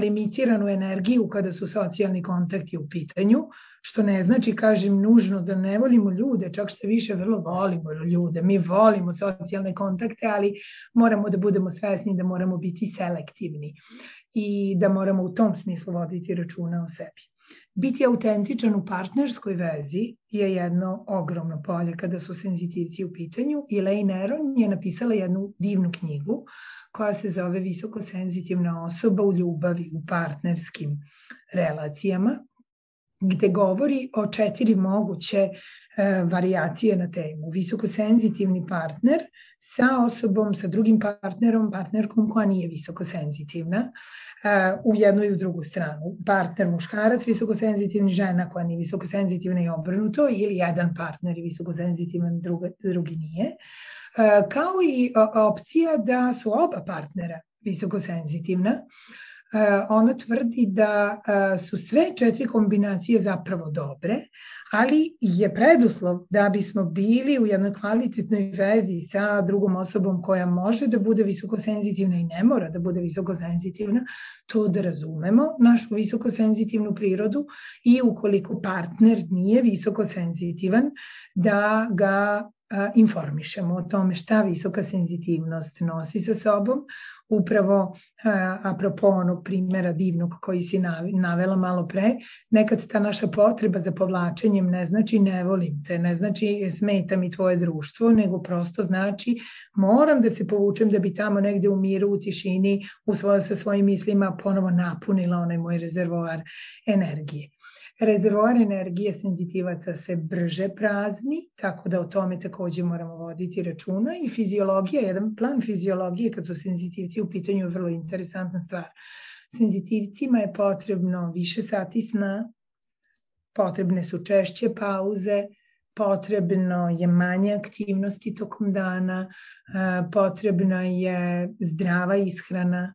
limitiranu energiju kada su socijalni kontakti u pitanju, što ne znači, kažem, nužno da ne volimo ljude, čak što više vrlo volimo ljude. Mi volimo socijalne kontakte, ali moramo da budemo svesni da moramo biti selektivni i da moramo u tom smislu voditi računa o sebi. Biti autentičan u partnerskoj vezi je jedno ogromno polje kada su senzitivci u pitanju Elaine Aron je napisala jednu divnu knjigu koja se zove Visoko senzitivna osoba u ljubavi, u partnerskim relacijama gde govori o četiri moguće e, variacije na temu. Visokosenzitivni partner sa osobom, sa drugim partnerom, partnerkom koja nije visokosenzitivna e, u jednu i u drugu stranu. Partner muškarac, visokosenzitivni žena koja nije visokosenzitivna i obrnuto ili jedan partner je visokosenzitivan, drugi, drugi nije. E, kao i opcija da su oba partnera visokosenzitivna, ona tvrdi da eh, su sve četiri kombinacije zapravo dobre, ali je preduslov da bismo bili u jednoj kvalitetnoj vezi sa drugom osobom koja može da bude visokosenzitivna i ne mora da bude visokosenzitivna, to da razumemo našu visokosenzitivnu prirodu i ukoliko partner nije visokosenzitivan, da ga informišemo o tome šta visoka senzitivnost nosi sa sobom, upravo apropo onog primjera divnog koji si navela malo pre, nekad ta naša potreba za povlačenjem ne znači ne volim te, ne znači smeta mi tvoje društvo, nego prosto znači moram da se povučem da bi tamo negde u miru, u tišini, u svoje, sa svojim mislima ponovo napunila onaj moj rezervoar energije. Rezervoar energije senzitivaca se brže prazni, tako da o tome takođe moramo voditi računa i fiziologija, jedan plan fiziologije kad su senzitivci u pitanju je vrlo interesantna stvar. Senzitivcima je potrebno više sati sna, potrebne su češće pauze, potrebno je manje aktivnosti tokom dana, potrebna je zdrava ishrana,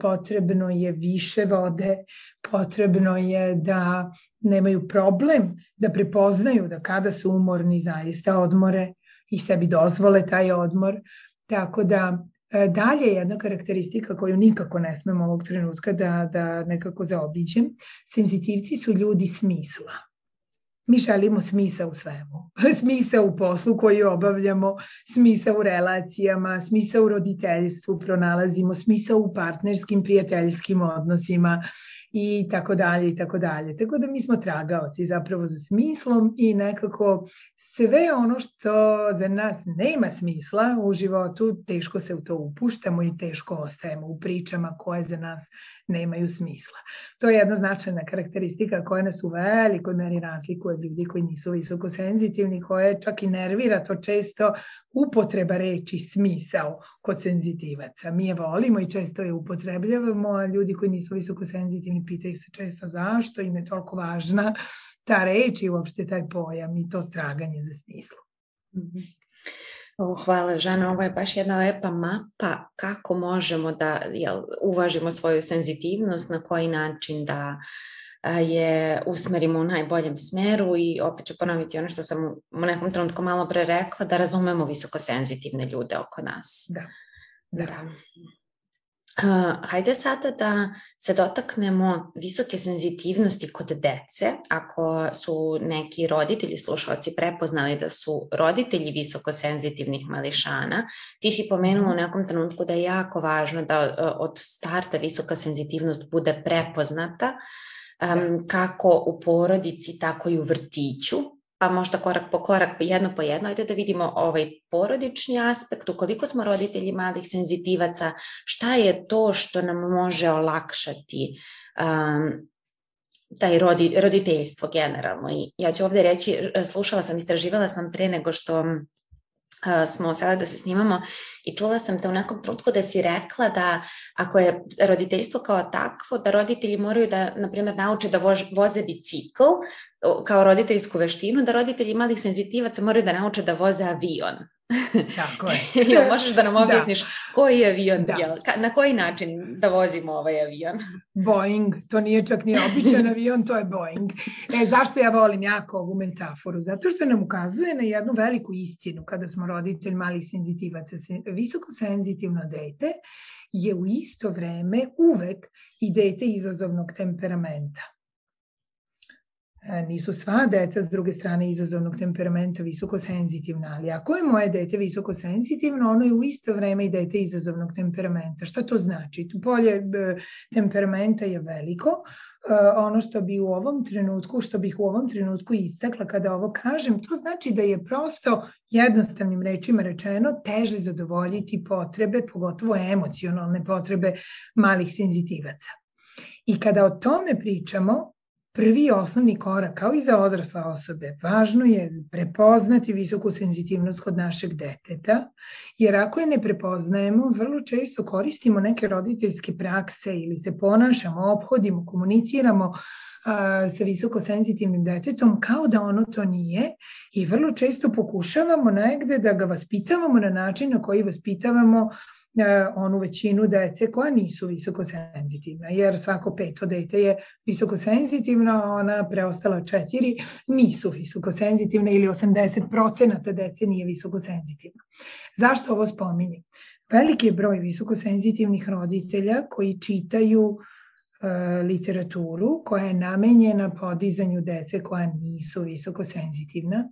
potrebno je više vode, potrebno je da nemaju problem da prepoznaju da kada su umorni zaista odmore i sebi dozvole taj odmor. Tako da e, dalje jedna karakteristika koju nikako ne smemo ovog trenutka da, da nekako zaobiđem, senzitivci su ljudi smisla. Mi želimo smisa u svemu. Smisa u poslu koji obavljamo, smisa u relacijama, smisa u roditeljstvu pronalazimo, smisa u partnerskim, prijateljskim odnosima i tako dalje i tako dalje. Tako da mi smo tragaoci zapravo za smislom i nekako sve ono što za nas nema smisla u životu, teško se u to upuštamo i teško ostajemo u pričama koje za nas nemaju smisla. To je jedna značajna karakteristika koja nas u velikoj meri razlikuje od ljudi koji nisu visoko senzitivni, koje čak i nervira to često upotreba reči smisao kod senzitivaca. Mi je volimo i često je upotrebljavamo, a ljudi koji nisu visoko senzitivni pitaju se često zašto im je toliko važna ta reč i uopšte taj pojam i to traganje za smislom. Mm -hmm. O, hvala Žana, ovo je baš jedna lepa mapa kako možemo da jel, uvažimo svoju senzitivnost, na koji način da je usmerimo u najboljem smeru i opet ću ponoviti ono što sam u nekom trenutku malo pre rekla, da razumemo visoko senzitivne ljude oko nas. Da. da. da. Uh, hajde sada da se dotaknemo visoke senzitivnosti kod dece. Ako su neki roditelji, slušalci prepoznali da su roditelji visoko senzitivnih mališana, ti si pomenula u nekom trenutku da je jako važno da uh, od starta visoka senzitivnost bude prepoznata um, kako u porodici, tako i u vrtiću, pa možda korak po korak, jedno po jedno, ajde da vidimo ovaj porodični aspekt, ukoliko smo roditelji malih senzitivaca, šta je to što nam može olakšati um, taj rodi, roditeljstvo generalno. I ja ću ovde reći, slušala sam, istraživala sam pre nego što smo sada da se snimamo i čula sam te u nekom trenutku da si rekla da ako je roditeljstvo kao takvo, da roditelji moraju da, na primjer, nauče da voze bicikl kao roditeljsku veštinu, da roditelji malih senzitivaca moraju da nauče da voze avion. Tako je. Jel, možeš da nam da. objasniš da. koji je avion, da. jel, na koji način da vozimo ovaj avion? Boeing, to nije čak ni običan avion, to je Boeing. E, zašto ja volim jako ovu metaforu? Zato što nam ukazuje na jednu veliku istinu kada smo roditelj malih senzitivaca. Visoko senzitivno dete je u isto vreme uvek i dete izazovnog temperamenta. E, nisu sva deca s druge strane izazovnog temperamenta visoko senzitivna, ali ako je moje dete visoko senzitivno, ono je u isto vreme i dete izazovnog temperamenta. Šta to znači? Polje e, temperamenta je veliko, e, ono što bi u ovom trenutku, što bih u ovom trenutku istakla kada ovo kažem, to znači da je prosto jednostavnim rečima rečeno teže zadovoljiti potrebe, pogotovo emocionalne potrebe malih senzitivaca. I kada o tome pričamo, Prvi osnovni korak, kao i za odrasle osobe, važno je prepoznati visoku senzitivnost kod našeg deteta, jer ako je ne prepoznajemo, vrlo često koristimo neke roditeljske prakse ili se ponašamo, obhodimo, komuniciramo a, sa visoko senzitivnim detetom kao da ono to nije i vrlo često pokušavamo negde da ga vaspitavamo na način na koji vaspitavamo onu većinu dece koja nisu visoko senzitivna, jer svako peto dete je visoko senzitivno, a ona preostala četiri nisu visoko senzitivne ili 80% dece nije visoko senzitivno. Zašto ovo spominjem? Veliki je broj visoko senzitivnih roditelja koji čitaju e, literaturu koja je namenjena podizanju dece koja nisu visoko senzitivna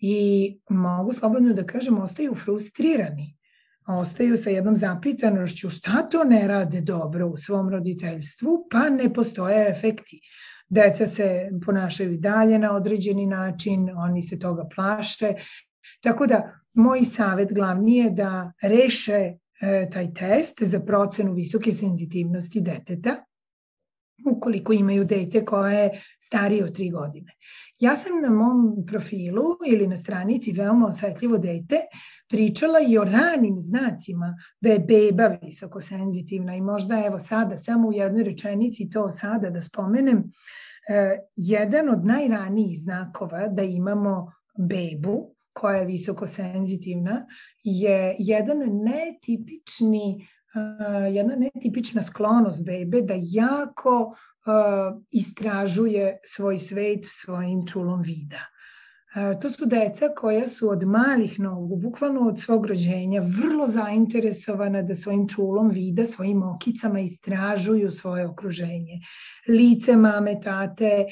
i mogu slobodno da kažem ostaju frustrirani ostaju sa jednom zapitanošću šta to ne rade dobro u svom roditeljstvu, pa ne postoje efekti. Deca se ponašaju i dalje na određeni način, oni se toga plaše. Tako da, moj savet glavni je da reše e, taj test za procenu visoke senzitivnosti deteta ukoliko imaju dete koje je starije od 3 godine. Ja sam na mom profilu ili na stranici veoma osetljivo dete pričala i o ranim znacima da je beba visoko senzitivna i možda evo sada samo u jednoj rečenici to sada da spomenem, e, jedan od najranijih znakova da imamo bebu koja je visoko senzitivna je jedan netipični uh, jedna netipična sklonost bebe da jako istražuje svoj svet svojim čulom vida. To su deca koja su od malih nogu, bukvalno od svog rođenja, vrlo zainteresovana da svojim čulom vida, svojim okicama istražuju svoje okruženje. Lice mame, tate,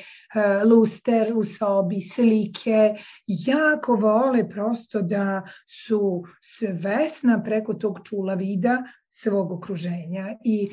luster u sobi, slike. Jako vole prosto da su svesna preko tog čula vida svog okruženja i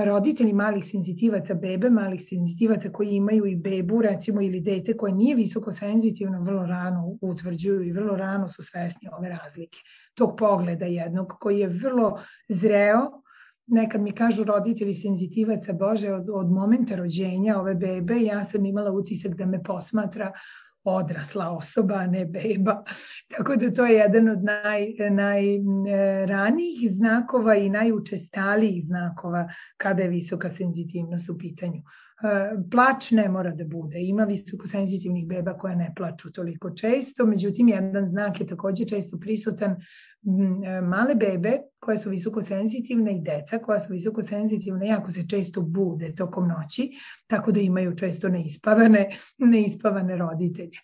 e, roditelji malih senzitivaca bebe, malih senzitivaca koji imaju i bebu recimo ili dete koje nije visoko senzitivno vrlo rano utvrđuju i vrlo rano su svesni ove razlike. Tog pogleda jednog koji je vrlo zreo nekad mi kažu roditelji senzitivaca, Bože, od, od momenta rođenja ove bebe, ja sam imala utisak da me posmatra odrasla osoba, ne beba. Tako da to je jedan od naj, najranijih znakova i najučestalijih znakova kada je visoka senzitivnost u pitanju. E, plač ne mora da bude. Ima visoko senzitivnih beba koje ne plaču toliko često, međutim jedan znak je takođe često prisutan e, male bebe koje su visoko senzitivne i deca koja su visoko senzitivne jako se često bude tokom noći, tako da imaju često neispavane, neispavane roditelje.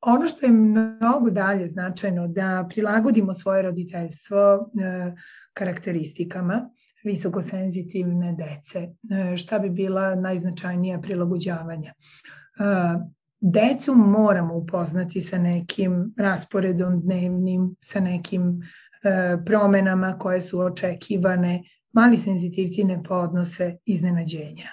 Ono što je mnogo dalje značajno da prilagodimo svoje roditeljstvo e, karakteristikama, visokosenzitivne dece. E, šta bi bila najznačajnija prilagođavanja? E, decu moramo upoznati sa nekim rasporedom dnevnim, sa nekim e, promenama koje su očekivane. Mali senzitivci ne podnose iznenađenja.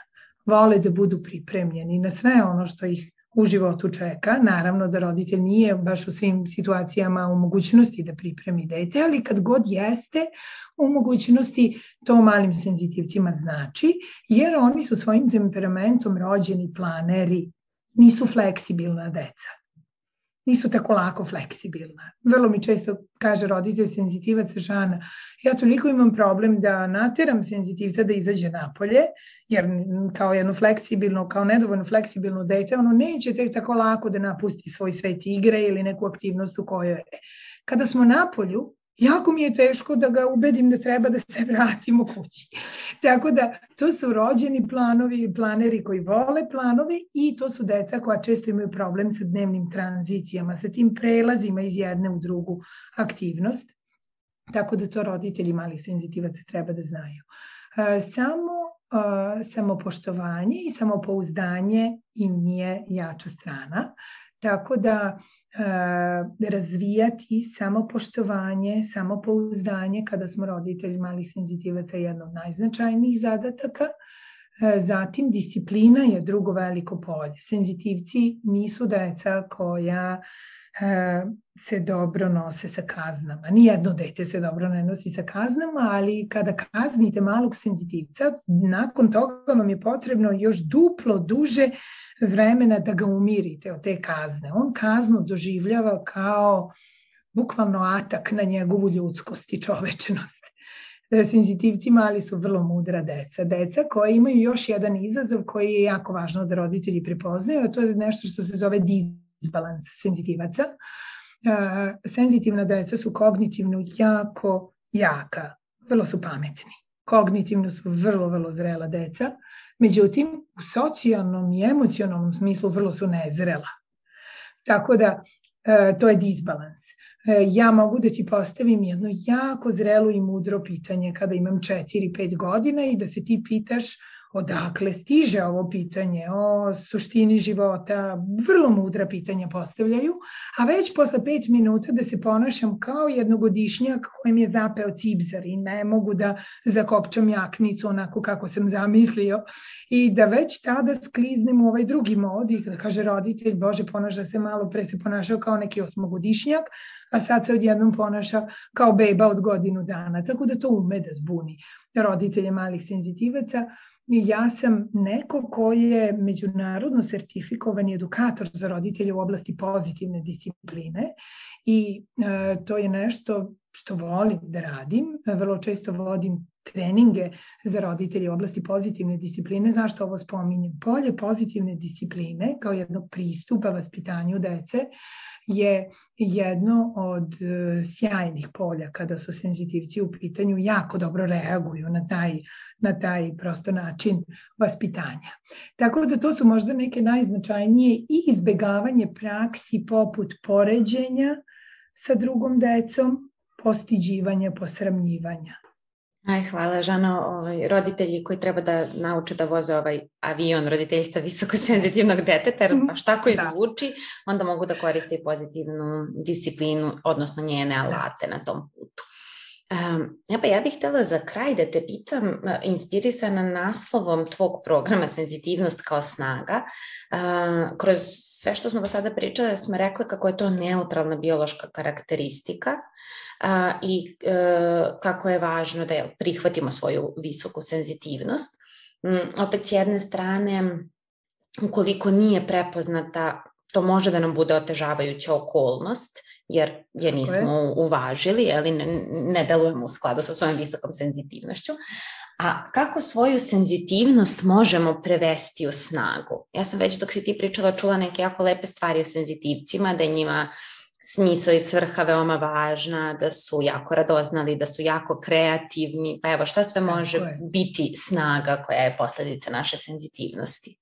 Vole da budu pripremljeni na sve ono što ih u životu čeka. Naravno da roditelj nije baš u svim situacijama u mogućnosti da pripremi dete, ali kad god jeste u mogućnosti to malim senzitivcima znači, jer oni su svojim temperamentom rođeni planeri, nisu fleksibilna deca nisu tako lako fleksibilna. Vrlo mi često kaže roditelj senzitivac Žana, ja toliko imam problem da nateram senzitivca da izađe napolje, jer kao jedno fleksibilno, kao nedovoljno fleksibilno dete, ono neće tek tako lako da napusti svoj svet igre ili neku aktivnost u kojoj je. Kada smo napolju, jako mi je teško da ga ubedim da treba da se vratimo kući. Tako da to su rođeni planovi, planeri koji vole planovi i to su deca koja često imaju problem sa dnevnim tranzicijama, sa tim prelazima iz jedne u drugu aktivnost. Tako da to roditelji malih senzitivaca treba da znaju. E, samo samopoštovanje i samopouzdanje im je jača strana. Tako da E, razvijati samopoštovanje, samopouzdanje kada smo roditelji malih senzitivaca je jedno od najznačajnijih zadataka. E, zatim disciplina je drugo veliko polje. Senzitivci nisu deca koja e, se dobro nose sa kaznama. Nijedno dete se dobro ne nosi sa kaznama, ali kada kaznite malog senzitivca, nakon toga vam je potrebno još duplo duže vremena da ga umirite od te kazne. On kaznu doživljava kao bukvalno atak na njegovu ljudskost i čovečnost. Da senzitivci mali su vrlo mudra deca. Deca koja imaju još jedan izazov koji je jako važno da roditelji prepoznaju, a to je nešto što se zove disbalans senzitivaca. Senzitivna deca su kognitivno jako jaka, vrlo su pametni. Kognitivno su vrlo, vrlo zrela deca Međutim, u socijalnom i emocionalnom smislu vrlo su nezrela. Tako da e, to je disbalans. E, ja mogu da ti postavim jedno jako zrelo i mudro pitanje kada imam 4-5 godina i da se ti pitaš odakle stiže ovo pitanje o suštini života, vrlo mudra pitanja postavljaju, a već posle pet minuta da se ponašam kao jednogodišnjak kojem je zapeo cipzar i ne mogu da zakopčam jaknicu onako kako sam zamislio i da već tada skliznem u ovaj drugi mod i da kaže roditelj, bože ponaša se malo, pre se ponašao kao neki osmogodišnjak, a sad se odjednom ponaša kao beba od godinu dana, tako da to ume da zbuni roditelje malih senzitivaca ja sam neko ko je međunarodno sertifikovani edukator za roditelje u oblasti pozitivne discipline i e, to je nešto što volim da radim. Vrlo često vodim treninge za roditelje u oblasti pozitivne discipline. Zašto ovo spominjem? Polje pozitivne discipline kao jednog pristupa vaspitanju dece je jedno od e, sjajnih polja kada su senzitivci u pitanju, jako dobro reaguju na taj, na taj prosto način vaspitanja. Tako da to su možda neke najznačajnije i izbegavanje praksi poput poređenja sa drugom decom, postiđivanja, posramnjivanja. Aj, hvala Žano, ovaj, roditelji koji treba da nauče da voze ovaj avion roditeljstva visokosenzitivnog deteta, jer baš tako izvuči, da. onda mogu da koriste i pozitivnu disciplinu, odnosno njene alate na tom putu. Um, ja pa ja bih htela za kraj da te pitam, inspirisana naslovom tvog programa Senzitivnost kao snaga, uh, kroz sve što smo do sada pričali, smo rekli kako je to neutralna biološka karakteristika, a, i e, kako je važno da prihvatimo svoju visoku senzitivnost. Mm, opet s jedne strane, ukoliko nije prepoznata, to može da nam bude otežavajuća okolnost, jer je nismo uvažili, ali ne, ne delujemo u skladu sa svojom visokom senzitivnošću. A kako svoju senzitivnost možemo prevesti u snagu? Ja sam već dok si ti pričala čula neke jako lepe stvari o senzitivcima, da je njima smisao i svrha veoma važna, da su jako radoznali, da su jako kreativni, pa evo šta sve može biti snaga koja je posledica naše senzitivnosti?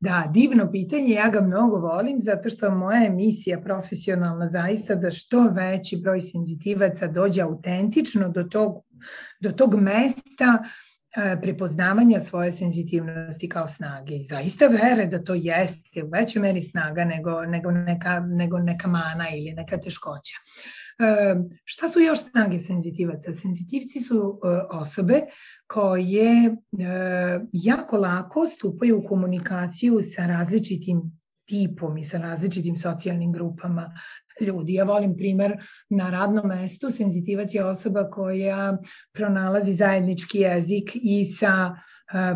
Da, divno pitanje, ja ga mnogo volim zato što moja emisija profesionalna zaista da što veći broj senzitivaca dođe autentično do tog, do tog mesta E, prepoznavanja svoje senzitivnosti kao snage i zaista vere da to jeste u većoj meri snaga nego, nego, neka, nego neka mana ili neka teškoća. E, šta su još snage senzitivaca? Senzitivci su e, osobe koje e, jako lako stupaju u komunikaciju sa različitim tipom i sa različitim socijalnim grupama ljudi. Ja volim primer na radnom mestu, senzitivac je osoba koja pronalazi zajednički jezik i sa e,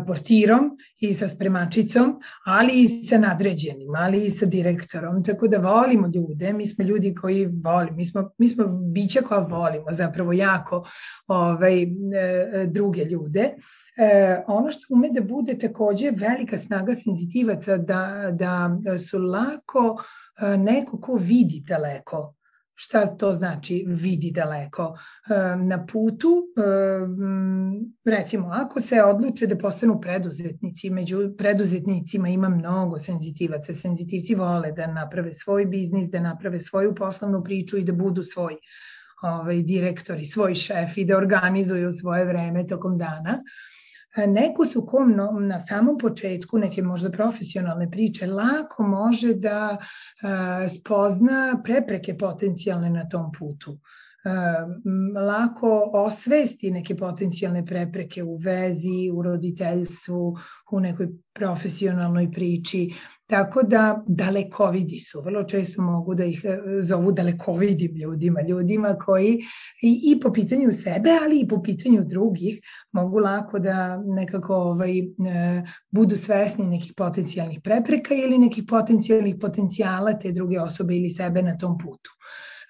portirom i sa spremačicom, ali i sa nadređenim, ali i sa direktorom. Tako da volimo ljude, mi smo ljudi koji volimo, mi smo, mi smo bića koja volimo zapravo jako ovaj, e, druge ljude. E, ono što ume da bude takođe velika snaga senzitivaca da, da su lako e, neko ko vidi daleko Šta to znači vidi daleko? E, na putu, e, recimo, ako se odluče da postanu preduzetnici, među preduzetnicima ima mnogo senzitivaca. Senzitivci vole da naprave svoj biznis, da naprave svoju poslovnu priču i da budu svoj ovaj, direktor i svoj šef i da organizuju svoje vreme tokom dana. Neko su kom na samom početku neke možda profesionalne priče lako može da spozna prepreke potencijalne na tom putu lako osvesti neke potencijalne prepreke u vezi, u roditeljstvu, u nekoj profesionalnoj priči. Tako da dalekovidi su, vrlo često mogu da ih e, zovu dalekovidim ljudima, ljudima koji i, i po pitanju sebe, ali i po pitanju drugih mogu lako da nekako ovaj, e, budu svesni nekih potencijalnih prepreka ili nekih potencijalnih potencijala te druge osobe ili sebe na tom putu.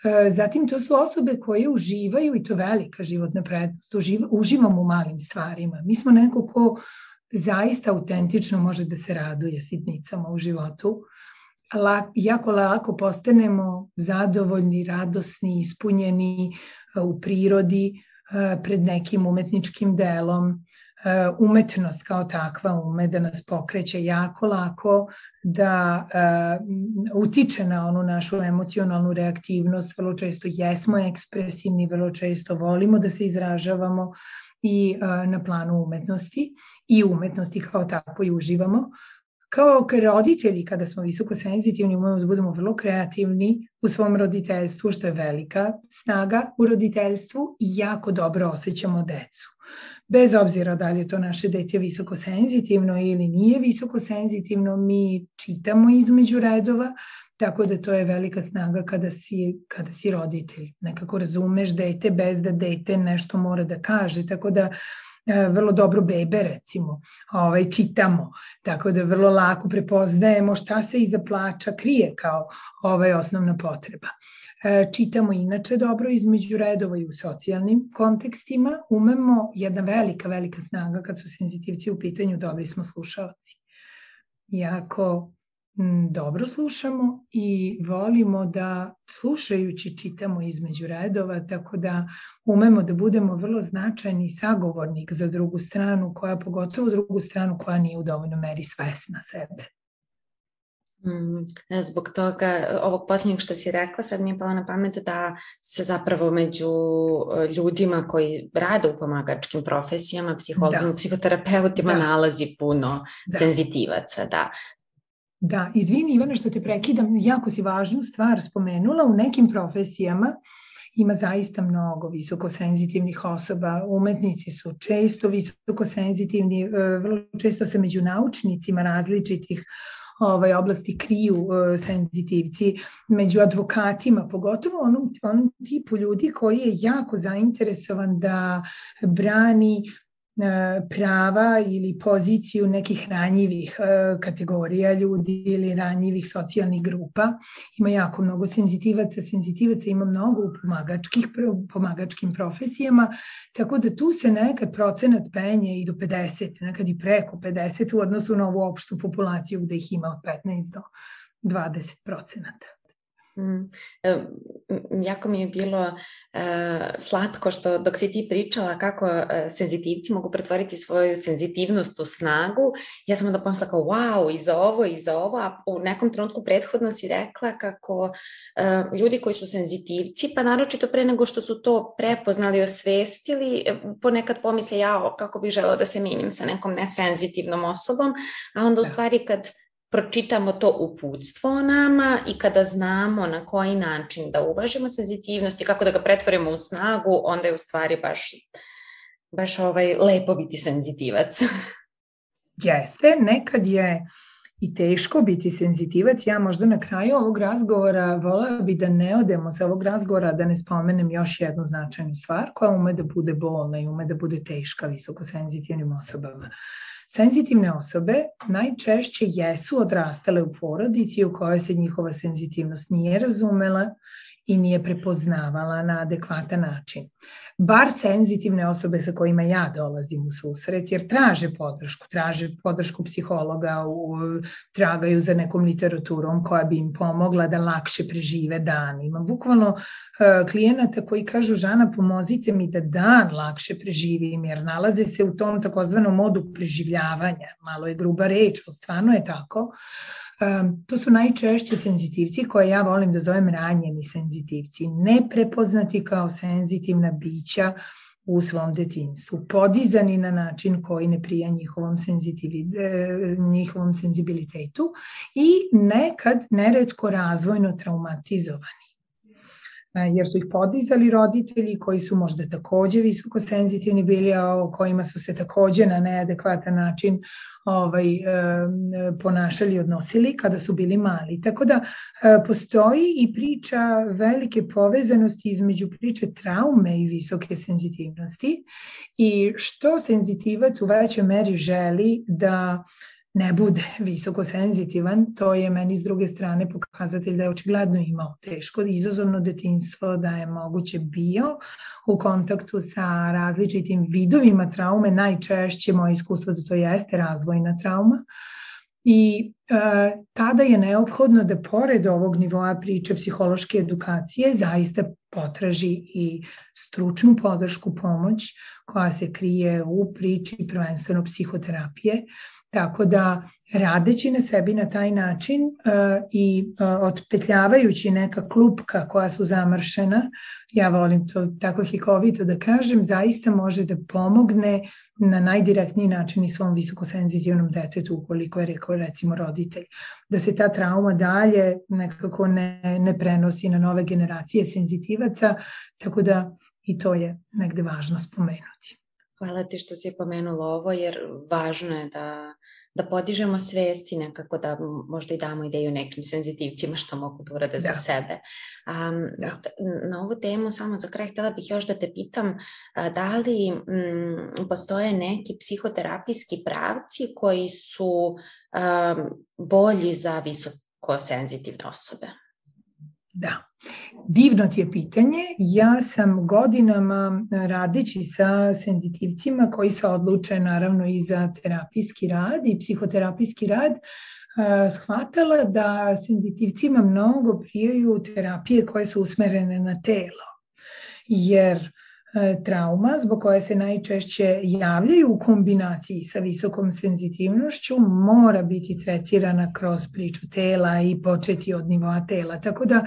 E, zatim to su osobe koje uživaju i to velika životna prednost, uživamo u malim stvarima. Mi smo neko ko zaista autentično može da se raduje sitnicama u životu. La, jako lako postanemo zadovoljni, radosni, ispunjeni e, u prirodi, e, pred nekim umetničkim delom. Umetnost kao takva ume da nas pokreće jako lako, da utiče na onu našu emocionalnu reaktivnost. Vrlo često jesmo ekspresivni, vrlo često volimo da se izražavamo, i na planu umetnosti i umetnosti kao tako i uživamo. Kao roditelji, kada smo visoko senzitivni, umemo da budemo vrlo kreativni u svom roditeljstvu, što je velika snaga u roditeljstvu i jako dobro osjećamo decu. Bez obzira da li je to naše dete visoko senzitivno ili nije visoko senzitivno, mi čitamo između redova, Tako da to je velika snaga kada si, kada si roditelj. Nekako razumeš dete bez da dete nešto mora da kaže. Tako da vrlo dobro bebe recimo, ovaj, čitamo, tako da vrlo lako prepoznajemo šta se iza plača krije kao ovaj osnovna potreba. E, čitamo inače dobro između redova i u socijalnim kontekstima, umemo jedna velika, velika snaga kad su senzitivci u pitanju, dobri smo slušalci. Iako dobro slušamo i volimo da slušajući čitamo između redova, tako da umemo da budemo vrlo značajni sagovornik za drugu stranu, koja pogotovo drugu stranu koja nije u dovoljno meri svesna sebe. Mm, zbog toga, ovog posljednjeg što si rekla, sad mi je pala na pamet da se zapravo među e, ljudima koji rade u pomagačkim profesijama, psihologima, da. psihoterapeutima da. nalazi puno da. senzitivaca, da. Da, izvini Ivana što te prekidam, jako si važnu stvar spomenula, u nekim profesijama ima zaista mnogo visokosenzitivnih osoba, umetnici su često visokosenzitivni, e, vrlo često se među naučnicima različitih ovaj, oblasti kriju uh, senzitivci. Među advokatima, pogotovo onom, onom tipu ljudi koji je jako zainteresovan da brani E, prava ili poziciju nekih ranjivih e, kategorija ljudi ili ranjivih socijalnih grupa. Ima jako mnogo senzitivaca, senzitivaca ima mnogo u pomagačkih, pomagačkim profesijama, tako da tu se nekad procenat penje i do 50, nekad i preko 50 u odnosu na ovu opštu populaciju gde ih ima od 15 do 20 procenata. Mm. Jako mi je bilo slatko što dok si ti pričala kako senzitivci mogu pretvoriti svoju senzitivnost u snagu, ja sam onda pomisla kao wow, i za ovo, i za ovo, a u nekom trenutku prethodno si rekla kako ljudi koji su senzitivci, pa naročito pre nego što su to prepoznali, osvestili, ponekad pomisle ja kako bih žela da se menjam sa nekom nesenzitivnom osobom, a onda u stvari kad pročitamo to uputstvo o nama i kada znamo na koji način da uvažimo senzitivnost i kako da ga pretvorimo u snagu, onda je u stvari baš, baš ovaj lepo biti senzitivac. Jeste, nekad je i teško biti senzitivac. Ja možda na kraju ovog razgovora volela bi da ne odemo sa ovog razgovora da ne spomenem još jednu značajnu stvar koja ume da bude bolna i ume da bude teška visokosenzitivnim osobama. Senzitivne osobe najčešće jesu odrastale u porodici u kojoj se njihova senzitivnost nije razumela i nije prepoznavala na adekvatan način bar senzitivne osobe sa kojima ja dolazim u susret, jer traže podršku, traže podršku psihologa, u, tragaju za nekom literaturom koja bi im pomogla da lakše prežive dan. Imam bukvalno uh, klijenata koji kažu, Žana, pomozite mi da dan lakše preživim, jer nalaze se u tom takozvanom modu preživljavanja. Malo je gruba reč, stvarno je tako. To su najčešće senzitivci koje ja volim da zovem ranjeni senzitivci, neprepoznati kao senzitivna bića u svom detinstvu, podizani na način koji ne prija njihovom, e, njihovom senzibilitetu i nekad neretko razvojno traumatizovani jer su ih podizali roditelji koji su možda takođe visoko senzitivni bili, a o kojima su se takođe na neadekvatan način ovaj, ponašali i odnosili kada su bili mali. Tako da e, postoji i priča velike povezanosti između priče traume i visoke senzitivnosti i što senzitivac u većoj meri želi da ne bude visoko senzitivan, to je meni s druge strane pokazatelj da je očigledno imao teško. Izazovno detinstvo, da je moguće bio u kontaktu sa različitim vidovima traume, najčešće moje iskustvo za to jeste razvojna trauma, I e, tada je neophodno da pored ovog nivoa priče psihološke edukacije zaista potraži i stručnu podršku, pomoć koja se krije u priči prvenstveno psihoterapije, Tako da radeći na sebi na taj način uh, i uh, otpetljavajući neka klupka koja su zamršena, ja volim to tako hikovito da kažem, zaista može da pomogne na najdirektniji način i svom visokosenzitivnom detetu ukoliko je rekao recimo roditelj. Da se ta trauma dalje nekako ne, ne prenosi na nove generacije senzitivaca, tako da i to je negde važno spomenuti. Hvala ti što si pomenula ovo, jer važno je da da podižemo svest i nekako da možda i damo ideju nekim senzitivcima što mogu da urade da. za sebe. Um, da. Na ovu temu samo za kraj htela bih još da te pitam da li m, postoje neki psihoterapijski pravci koji su um, bolji za visoko senzitivne osobe? Da. Divno ti je pitanje. Ja sam godinama radići sa senzitivcima koji se odluče naravno i za terapijski rad i psihoterapijski rad, shvatala da senzitivcima mnogo prijaju terapije koje su usmerene na telo. Jer E, trauma zbog koje se najčešće javljaju u kombinaciji sa visokom senzitivnošću mora biti tretirana kroz priču tela i početi od nivoa tela. Tako da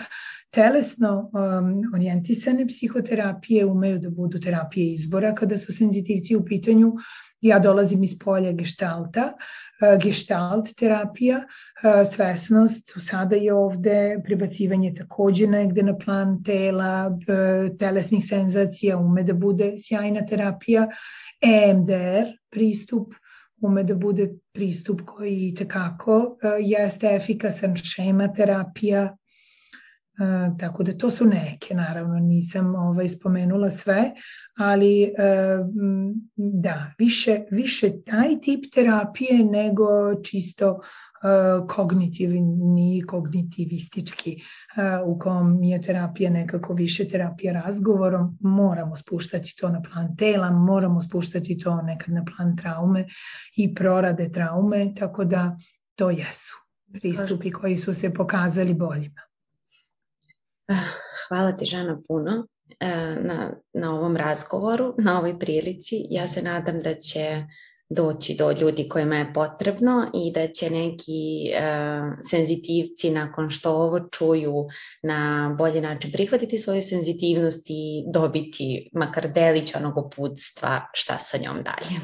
telesno um, orijentisane psihoterapije umeju da budu terapije izbora kada su senzitivci u pitanju, Ja dolazim iz polja gestalta, e, gestalt terapija, e, svesnost, sada je ovde prebacivanje takođe negde na plan tela, e, telesnih senzacija, ume da bude sjajna terapija, EMDR pristup, ume da bude pristup koji tekako jeste efikasan šema terapija, tako da to su neke, naravno nisam ovaj, spomenula sve, ali e, da, više, više taj tip terapije nego čisto e, kognitivni, kognitivistički e, u kom je terapija nekako više terapija razgovorom, moramo spuštati to na plan tela, moramo spuštati to nekad na plan traume i prorade traume, tako da to jesu pristupi koji su se pokazali boljima. Hvala ti Žana puno e, na, na ovom razgovoru, na ovoj prilici. Ja se nadam da će doći do ljudi kojima je potrebno i da će neki e, senzitivci nakon što ovo čuju na bolji način prihvatiti svoju senzitivnost i dobiti makar delić onog uputstva šta sa njom dalje.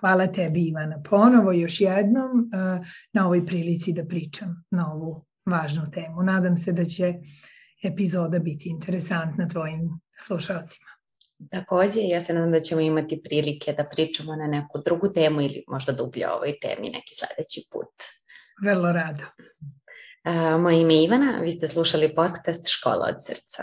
Hvala tebi Ivana ponovo još jednom e, na ovoj prilici da pričam na ovu važnu temu. Nadam se da će epizoda biti interesantna tvojim slušalcima. Takođe, ja se nadam da ćemo imati prilike da pričamo na neku drugu temu ili možda dublje o ovoj temi neki sledeći put. Vrlo rado. moje ime je Ivana, vi ste slušali podcast Škola od srca.